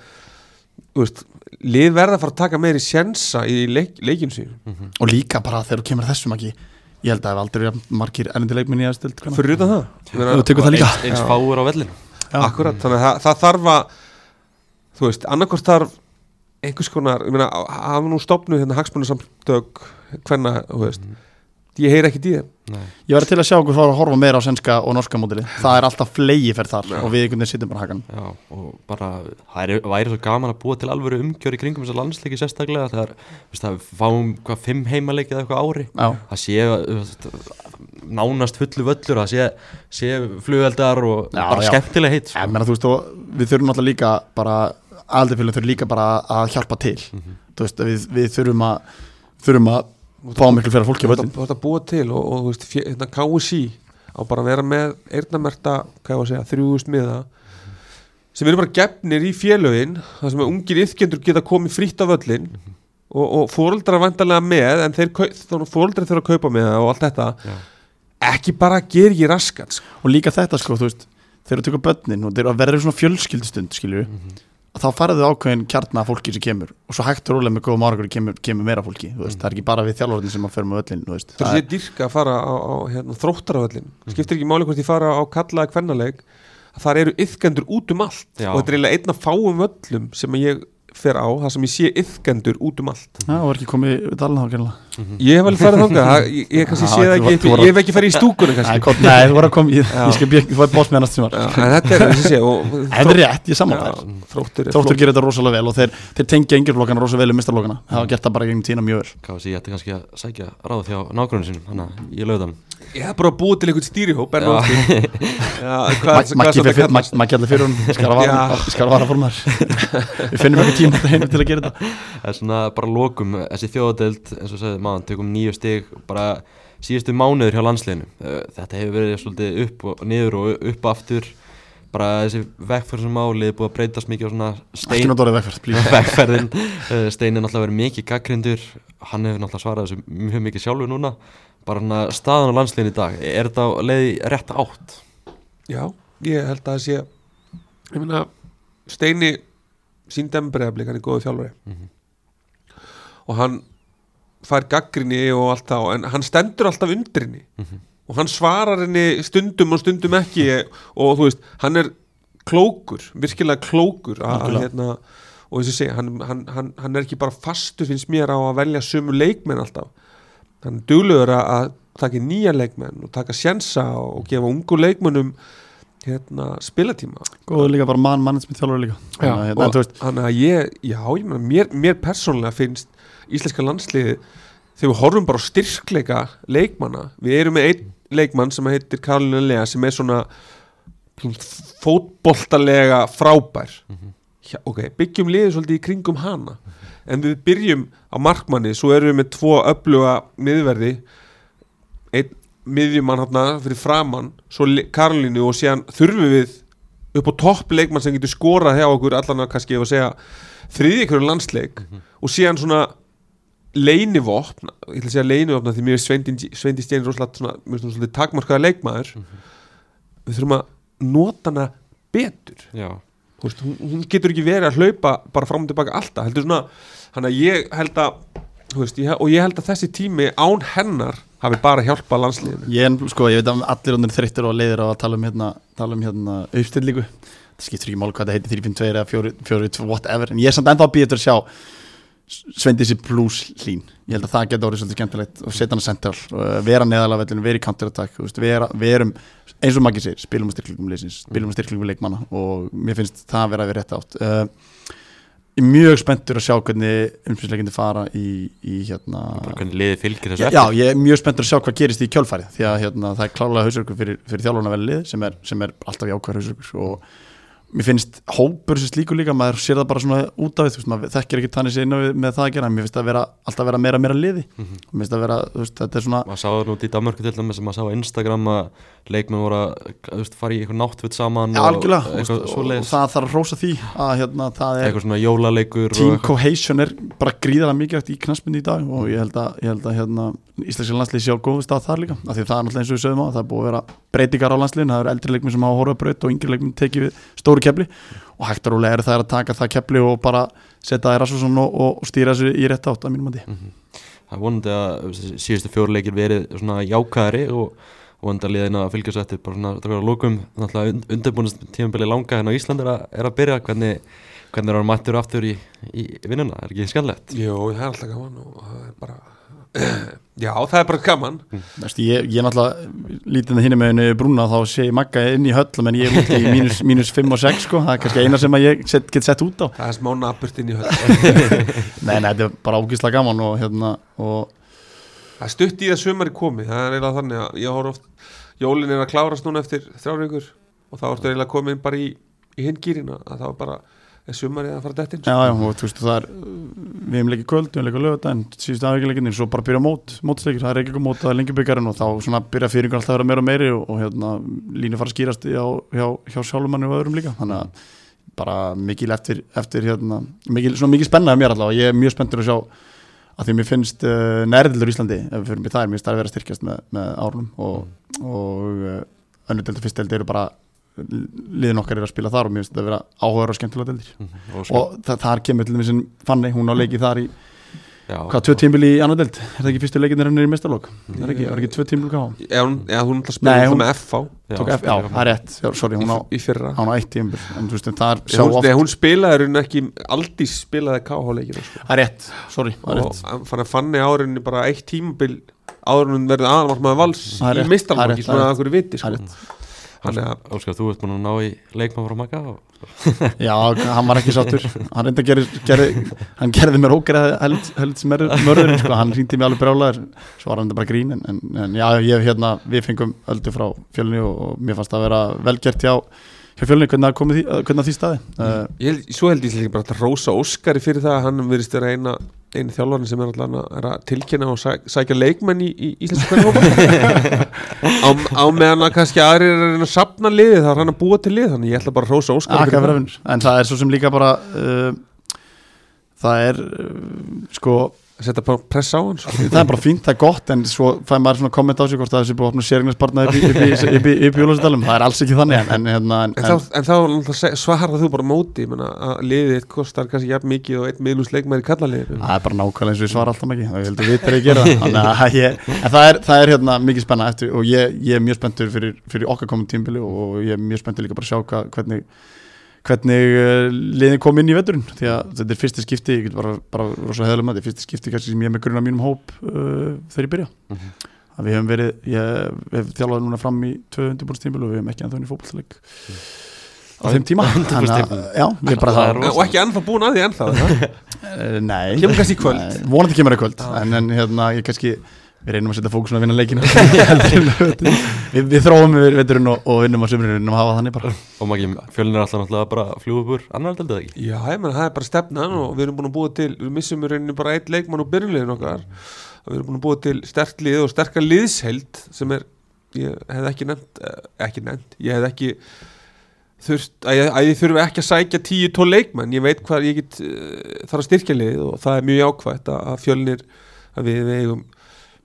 [SPEAKER 3] þú veist lið verða að fara að taka meiri sjensa í leik, leikinu sín,
[SPEAKER 2] og líka bara þegar þú kemur þessum ekki ég held að aldrei margir erindi leikminni að stilt
[SPEAKER 3] fyrir utan það. Ég meina,
[SPEAKER 2] Þú tekur það líka.
[SPEAKER 1] eins, fáur á vellinu
[SPEAKER 3] akkurat, þannig að það, það þarf að þú veist, annarkvort þarf einhvers konar, ég meina, hafa nú stopnuð hérna hagsmunarsamtök hvernig, þú veist, ég heyr ekki
[SPEAKER 1] Nei.
[SPEAKER 2] ég verði til að sjá okkur fara að horfa meira á sænska og norska mótili það er alltaf flegi ferð þar og við einhvern veginn sittum bara að hakanum.
[SPEAKER 1] Já, og bara það er, væri svo gaman að búa til alvöru umgjör í kringum þessar landsleiki sérstaklega það er, þú veist, það fáum hvað fimm heimaleiki eða eitthvað ári.
[SPEAKER 2] Já,
[SPEAKER 1] það sé þú veist, nánast fullu völlur það sé, sé flugeldar og
[SPEAKER 2] Já,
[SPEAKER 1] bara
[SPEAKER 2] já.
[SPEAKER 1] skemmtilega heitt
[SPEAKER 2] ég meina þú veist og við þurfum náttúrulega líka bara aldirfélum þurfum líka bara að hjálpa til. Þú veist við, við þurfum að þurfum að fá miklu fyrir fólki
[SPEAKER 3] þú ert að búa til og, og veist, hérna KSI á bara að vera með eyrnamerta, hvað ég var að segja, þrjúðust miða sem eru bara gefnir í félögin þar sem að ungir yfkendur geta komið frítt á völlin og, og fóreldrar vantarlega með en þeir, fóreldrar þurfa að kaupa með það og allt þetta.
[SPEAKER 1] Já.
[SPEAKER 3] ekki bara ger ekki raskat sko.
[SPEAKER 2] og líka þetta sko, þú veist þegar þú tekur börnin og þeir eru að verða svona fjölskyldustund skilju, þá faraðu ákveðin kjarna af fólki sem kemur og svo hægt og rólega með góðum árangur kemur, kemur meira fólki þú veist, það er ekki bara við þjálfurinn sem að förum á öllin þú veist,
[SPEAKER 3] það
[SPEAKER 2] það
[SPEAKER 3] sé dyrka að fara á, á hérna, þróttaraföllin skiptir ekki máli hvort ég fara á kallaða kvennaleg þar eru yðkendur út um allt.
[SPEAKER 1] Já.
[SPEAKER 3] og þetta er eiginlega einn af fáum völlum sem ég fer á, það sem ég sé yðkendur út um allt.
[SPEAKER 2] Það var ekki komið þá gerðlega
[SPEAKER 3] ég hef alveg farið þangað, það- ég, ég kannski sé það ekki, ég hef ekki farið í stúkunni
[SPEAKER 2] Nei, þú voru að koma, ég, ég skal bjög, þú var boss með sem var
[SPEAKER 3] Já, en þetta er þessi sé og,
[SPEAKER 2] Það er rétt, ég saman það
[SPEAKER 3] þróttur er
[SPEAKER 2] Þróttur gerir þetta rosalega vel og þeir, þeir tengja yngjörflokkana rosalega vel um mistarflokkana Það hafa gert það bara gegn tína mjög vel.
[SPEAKER 1] KFC ætti kannski að sækja ráð þjá að ég hann
[SPEAKER 3] Ég hef bara búið til einhvern stýrihóp?
[SPEAKER 2] Maggi allir fyrir hún Ég skal vara, ég vara formar Við finnum ekki þetta heim til að gera þetta.
[SPEAKER 1] Það er svona bara lokum Þessi þjóðadeild eins og sagði maður Tökum nýju stig bara síðustu mánuður hjá landsliðinu. Eh, Þetta hefur verið svolítið upp og niður og upp aftur. Bara þessi vegferð sem málið er búið að breytast mikið á svona
[SPEAKER 2] Ekki
[SPEAKER 1] stein vegferðin Eh, Stein er náttúrulega verið mikið gaggrindur Hann hefur náttúrulega svarað þessu mjög mikið sjálfur núna. Bara svona staðan á landsliðinu í dag Er þetta á leiði rétt átt?
[SPEAKER 3] Já, ég held að það sé Ég meina Steini síndæmi breyðablik, hann er góðu þjálfari.
[SPEAKER 1] Mhm.
[SPEAKER 3] og hann fær gaggrinni og allt þá en hann stendur alltaf undir henni.
[SPEAKER 1] Mhm.
[SPEAKER 3] og hann svarar henni stundum og stundum ekki. Og þú veist, hann er klókur, virkilega klókur að, hérna, og þess að segja hann, hann, hann, hann er ekki bara fastur finnst mér á að velja sömu leikmenn alltaf. Hann er duglegur að taka nýja leikmenn og taka sjensa og gefa ungu leikmennum hérna, spilatíma.
[SPEAKER 2] Góður líka bara mann, mann sem þjálfur líka Þannig að, hérna,
[SPEAKER 3] og þannig að ég, já, ég meina, mér, mér persónulega finnst íslenska landsliði þegar við horfum bara á styrkleika leikmanna, við erum með einn leikmann sem heitir Karolina Lea sem er svona fótboltalega frábær. Já, ok, byggjum liðið svolítið í kringum hana en við byrjum á markmanni svo erum við með tvo öfluga miðverði einn miðjumann hérna fyrir framann svo Karolínu og síðan þurfum við upp á topp leikmann sem getur skorað hjá okkur allan að kannski ef að segja þriði ykkur landsleik. Og síðan svona leinivopn ég ætla að segja leinivopna því mér er Sveindi, Stein rosalega svona, takmarkaða leikmaður. Við þurfum að nota hana betur.
[SPEAKER 1] Já,
[SPEAKER 3] hún, getur ekki verið að hlaupa bara fram og tilbaka alltaf heldur svona, hann að ég held að veist, ég, og ég held að þessi tími án hennar hafi bara hjálpað landsliðinu.
[SPEAKER 2] Ég, sko, ég veit að allir honir þreyttir og leiðir á að tala um hérna, tala um hérna uppstillingu. Það skiptir ekki mál hvað það heitir 352 eða 442 whatever. En ég er samt ennþá að býja eftir að sjá Svendisi plus hlín Ég held að það geta orðið svolítið skemmtilegt og setja hana central og uh, vera neðalega vellinu, vera í counterattack við erum, eins og Maggi segir spilum á styrklingum leysins, spilum á styrklingum leikmanna og mér finnst það að vera að vera rétt átt. Uh, Ég er mjög spenntur að sjá hvernig umspilsleikindi fara í, í hérna
[SPEAKER 1] bara hvernig liðið fylgir þessu
[SPEAKER 2] Já, já, ég er mjög spenntur að sjá hvað gerist í kjölfæri því að hérna, það er klálega hausverkur fyrir, fyrir þjálfuna vel lið sem er, sem er alltaf jákvæður hausverkur og mér finnst hópur sem slíkur líka, maður sér það bara svona út af því, þú veist, maður þekkir ekki inn á við með það að gera, en mér finnst það vera, alltaf vera meira meira liði,
[SPEAKER 1] Mhm.
[SPEAKER 2] mér finnst það vera, þú veist, þetta er svona
[SPEAKER 1] maður sá það nút í Danmarku til dæmis maður sá á Instagram að leikmenn voru að þú veist, fara í eitthvað náttvitt saman
[SPEAKER 2] ja,
[SPEAKER 1] og
[SPEAKER 2] veist, og, og það þarf að rósa því að hérna, það er
[SPEAKER 1] eitthvað svona jólaleikur
[SPEAKER 2] team cohesion er bara gríðarlega mikilvægt í knaspinni í dag og ég held að, ég held að hérna, Íslenski landslið sjá góðu stað þar líka af því að það er náttúrulega eins og við sögum á það er búið að vera breytingar á landsliðin það eru eldri leikminn sem hafa horfað braut og yngri leikminn tekið við stóru kefli og hægt að rúlega er það að taka það kefli og bara setja það í Rasmusson og, og, stýra þessu í rétt átt að mínum mandi
[SPEAKER 1] það er vonandi að síðustu fjóruleikir verið svona jákæðari og vonandi að liðina að fylgja svo eftir bara svona að lókum náttúrulega undirbúinast tímabili langa hérna á Íslandi er að, er að byrja. Hvernig hvernig er hann mættur aftur í, í vinnuna, er ekki skemmlegt
[SPEAKER 3] Jó, það er alltaf gaman og það er bara Já, það er bara gaman.
[SPEAKER 2] Veistu, ég, ég er náttúrulega lítið hinn með henni brúna þá sé ég magga inn í höll menn ég er út í mínus, mínus 5 og 6 sko. það er kannski eina sem ég set, get sett út á.
[SPEAKER 3] Það er smá naburt inn í höll
[SPEAKER 2] nei, nei, þetta er bara ógíslega gaman og, hérna, og
[SPEAKER 3] Það er stutt í að sumari komi Það er eiginlega þannig að ég horf oft Jólin er að klárast núna eftir þrjár vikur og þá ertu eiginlega komin bara í, í hingýrina að það var bara sumarið að fara dætt inn
[SPEAKER 2] Já, já, og þú veist, það er við hefum leikið kvöld, við hefum leikið lögadaginn síðustu afvíkjuleikinni, svo bara byrja mót mótsleikir, það er ekki mót, það er lengjubíkarinn og þá svona byrja fyriringur alltaf að vera meira og meiri og, og hérna, línu fara að skýrast hjá, hjá, hjá sjálfumanni og öðrum líka. Þannig að bara mikil eftir, eftir hérna, mikil, svona mikil spennaði mér allavega, ég er mjög spenntur að sjá að því mér finnst uh, nærðildur Íslandi, ef við það er og, og liðin okkar er að spila þar og mér finnst þetta að vera áhugaður og skemmtilega deldir
[SPEAKER 1] Mhm. og, sko,
[SPEAKER 2] og það, þar kemur til þess að fanni, hún á leikið þar í
[SPEAKER 1] já,
[SPEAKER 2] hvað, tvö tímbil í annar delt, er það ekki fyrstu leikinir henni í mestarlokk, það er ekki, var ekki tvö tímbil ká
[SPEAKER 3] Já, hún, já, hún ætla að spila
[SPEAKER 2] hún,
[SPEAKER 3] með FH
[SPEAKER 1] já,
[SPEAKER 2] það er rétt, já, sorry, hún á,
[SPEAKER 3] í, í fyrra.
[SPEAKER 2] hún á eitt tímbil en þú veist, það er
[SPEAKER 3] hún,
[SPEAKER 2] oft,
[SPEAKER 3] nei, hún spilaði raun ekki Aldís spilaði KH-leikina sko.
[SPEAKER 2] það er rétt sorry, það er
[SPEAKER 3] og
[SPEAKER 2] rétt
[SPEAKER 3] fann að fanni árinni bara eitt en hún verði aðalmarkmaður vals
[SPEAKER 2] Það er
[SPEAKER 3] í
[SPEAKER 2] það er
[SPEAKER 3] mistarmarki
[SPEAKER 2] rétt,
[SPEAKER 3] svona
[SPEAKER 2] það er
[SPEAKER 3] að
[SPEAKER 2] er
[SPEAKER 1] Óskar, þú ert búin að ná í leikmann frá og
[SPEAKER 2] Já, hann var ekki sáttur hann reynda að gera, hann gerði mér ógerð held, held sem mörðurinn sko. hann ringdi mig alveg brjálaður svo var hann bara grín en, en, en já, ég hérna, við fengum öldu frá fjölni og, og mér fannst það að vera velgert hjá, hjá fjölni hvernig það komið því, hvernig að því staði uh,
[SPEAKER 3] ég, held- Svo held ég líka bara að rósa Óskari fyrir það að hann verðist vera eina einu þjálfarni sem er alltaf að, að tilkynna og sæ, sækja leikmenn í, í íslensku kvennhópa á, á meðan að kannski aðrir er að reyna að sapna liði þá er hann að búa til lið þannig ég ætla bara að rósa Óskari
[SPEAKER 2] akka
[SPEAKER 3] fyrir
[SPEAKER 2] en það er svo sem líka bara uh, það er uh, sko
[SPEAKER 3] að setja press á hann sko.
[SPEAKER 2] það er bara fínt, það er gott en svo fæ maður svona komment á sig hvort það er búið að opna sérignarspartnaði upp í- Jólasdalum, það er alls ekki þannig en, en, hérna, en,
[SPEAKER 3] En, þá, en þá svarar þú bara móti að liðið þitt kostar kannski jafn mikið og einn miðlús leikmæri kallaliðinu
[SPEAKER 2] Það er bara nákvæmlega eins og ég svara alltaf mikið og ég held að við þeirra að gera það. Að ég, en það er, það er hérna mikið spenna eftir og ég, ég er mjög spenntur fyrir, fyrir okkar komum tímbili og ég er mjög spenntur líka bara að sjá hvað, hvernig hvernig uh, liðin kom inn í veturinn því að þetta er fyrsti skipti ég get bara, bara rosa heðalum að þetta er fyrsti skipti kannski sem ég er með grunna mínum hóp uh, þegar ég byrja.
[SPEAKER 1] Mhm.
[SPEAKER 2] að við hefum verið, ég hefum þjálfað núna fram í 200 búrstímbil og við hefum ekki ennþá inn í fótballleik á þeim tíma. Þannig að- já, við bara
[SPEAKER 1] Það
[SPEAKER 2] það,
[SPEAKER 1] rosa.
[SPEAKER 3] og ekki ennþá búin að því ennþá
[SPEAKER 2] uh, nei.
[SPEAKER 3] Kemur kannski í kvöld.
[SPEAKER 2] Nei, vonandi kemur það í kvöld en, en hérna, ég kannski við reynum að setja fókusun að vinna leikinu við, við þróum við veturinn og, og vinnum á sömurinn og hafa þannig bara.
[SPEAKER 1] Og Maggi, fjölin er alltaf náttúrulega bara að fljúa upp úr annar deildið eða ekki?
[SPEAKER 3] Já, ég menn, það er bara stefnan og við erum búin að búa til, við missum í rauninni bara eitt leikmann úr byrjunliðin okkar. Og við erum búin að búa til sterkt lið og sterkar liðsheld sem er, ég hef ekki nefnt, eh, ekki nefnt, ég hef ekki þurft, að ég, að ég þurfi ekki að sækja 10-12 leikmann, ég veit hvað ég get uh, þarf að styrkja lið og það er mjög jákvætt að, að fjölnir, að við, við eigum uh,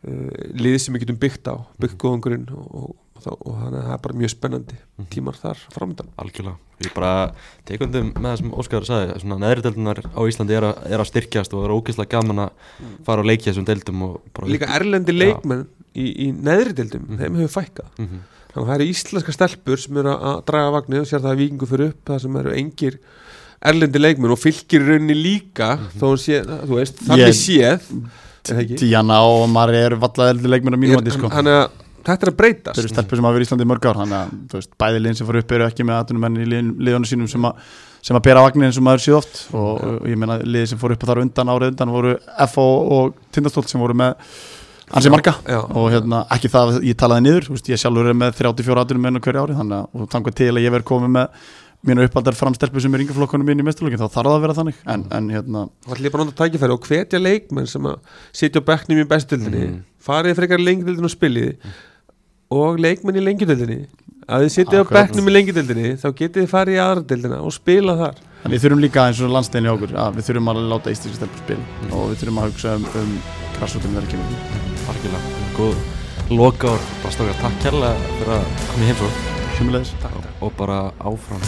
[SPEAKER 3] lið sem við getum byggt á, byggt góðan grunn og, og, og, og þannig að það er bara mjög spennandi tímar þar framöndan.
[SPEAKER 1] Algjörlega, ég bara tekundum með það sem Óskar sagði svona neðri deildunar á Íslandi er, að- er að styrkjast og það er ógeðslega gaman að fara og leikja þessum bara
[SPEAKER 3] Líka erlendi leikmenn í, í neðri deildum, þeim hefur fækkað.
[SPEAKER 1] Mhm.
[SPEAKER 3] þannig að það eru íslenska stelpur sem eru að- draga vagnir og sér það að vikingu fyrir upp það sem eru engir erlendi leikmenn og fylgir í rauninni líka þó hún sé, þú veist, þannig séð
[SPEAKER 2] Díana og Mari eru vallað eldi leikmenn á mínum vandi sko.
[SPEAKER 3] Þannig að þetta er að breytast.
[SPEAKER 2] Þeir eru stelpur sem hafa verið í Íslandi í mörg ár þannig að bæði liðin sem fór upp eru ekki með aðtunumenn í liðin- liðunum sínum sem, a, sem að bera vagnir eins og maður séð oft. Og, og ég meina liðin sem fór upp þar undan árið undan voru FO og Tindastóll sem voru með ansi marga.
[SPEAKER 3] Já.
[SPEAKER 2] og hérna, ekki það að ég talaði niður veist, ég sjálfur er með 34 aðtunumenn á hverju ári þannig að og þannig til að ég verð komið með mínu uppaldar framstelpu sem er yngaflokkunum mín í mesturlökin þá þarf það að vera þannig. En, en hérna,
[SPEAKER 3] þá ætlum ég bara að nota tækifæri og hvetja leikmenn sem að sitja á bekknum í bestildinni
[SPEAKER 1] Mhm.
[SPEAKER 3] farið frekar í lengjadildinu og spilið og leikmenn í lengjadildinni að þið sitja á bekknum í lengjadildinni þá getið þið farið í aðra dildina og spila þar.
[SPEAKER 2] En við þurfum líka eins og landstegin í okkur að við þurfum að láta íslenski stelpur spila og við þurfum að hugsa um, um krassútum þegar kemur.
[SPEAKER 1] Algjörlega, góð loka og bara stókar takk kærlega fyrir að koma í heimsók
[SPEAKER 2] Sjömmulegis
[SPEAKER 1] og bara áfram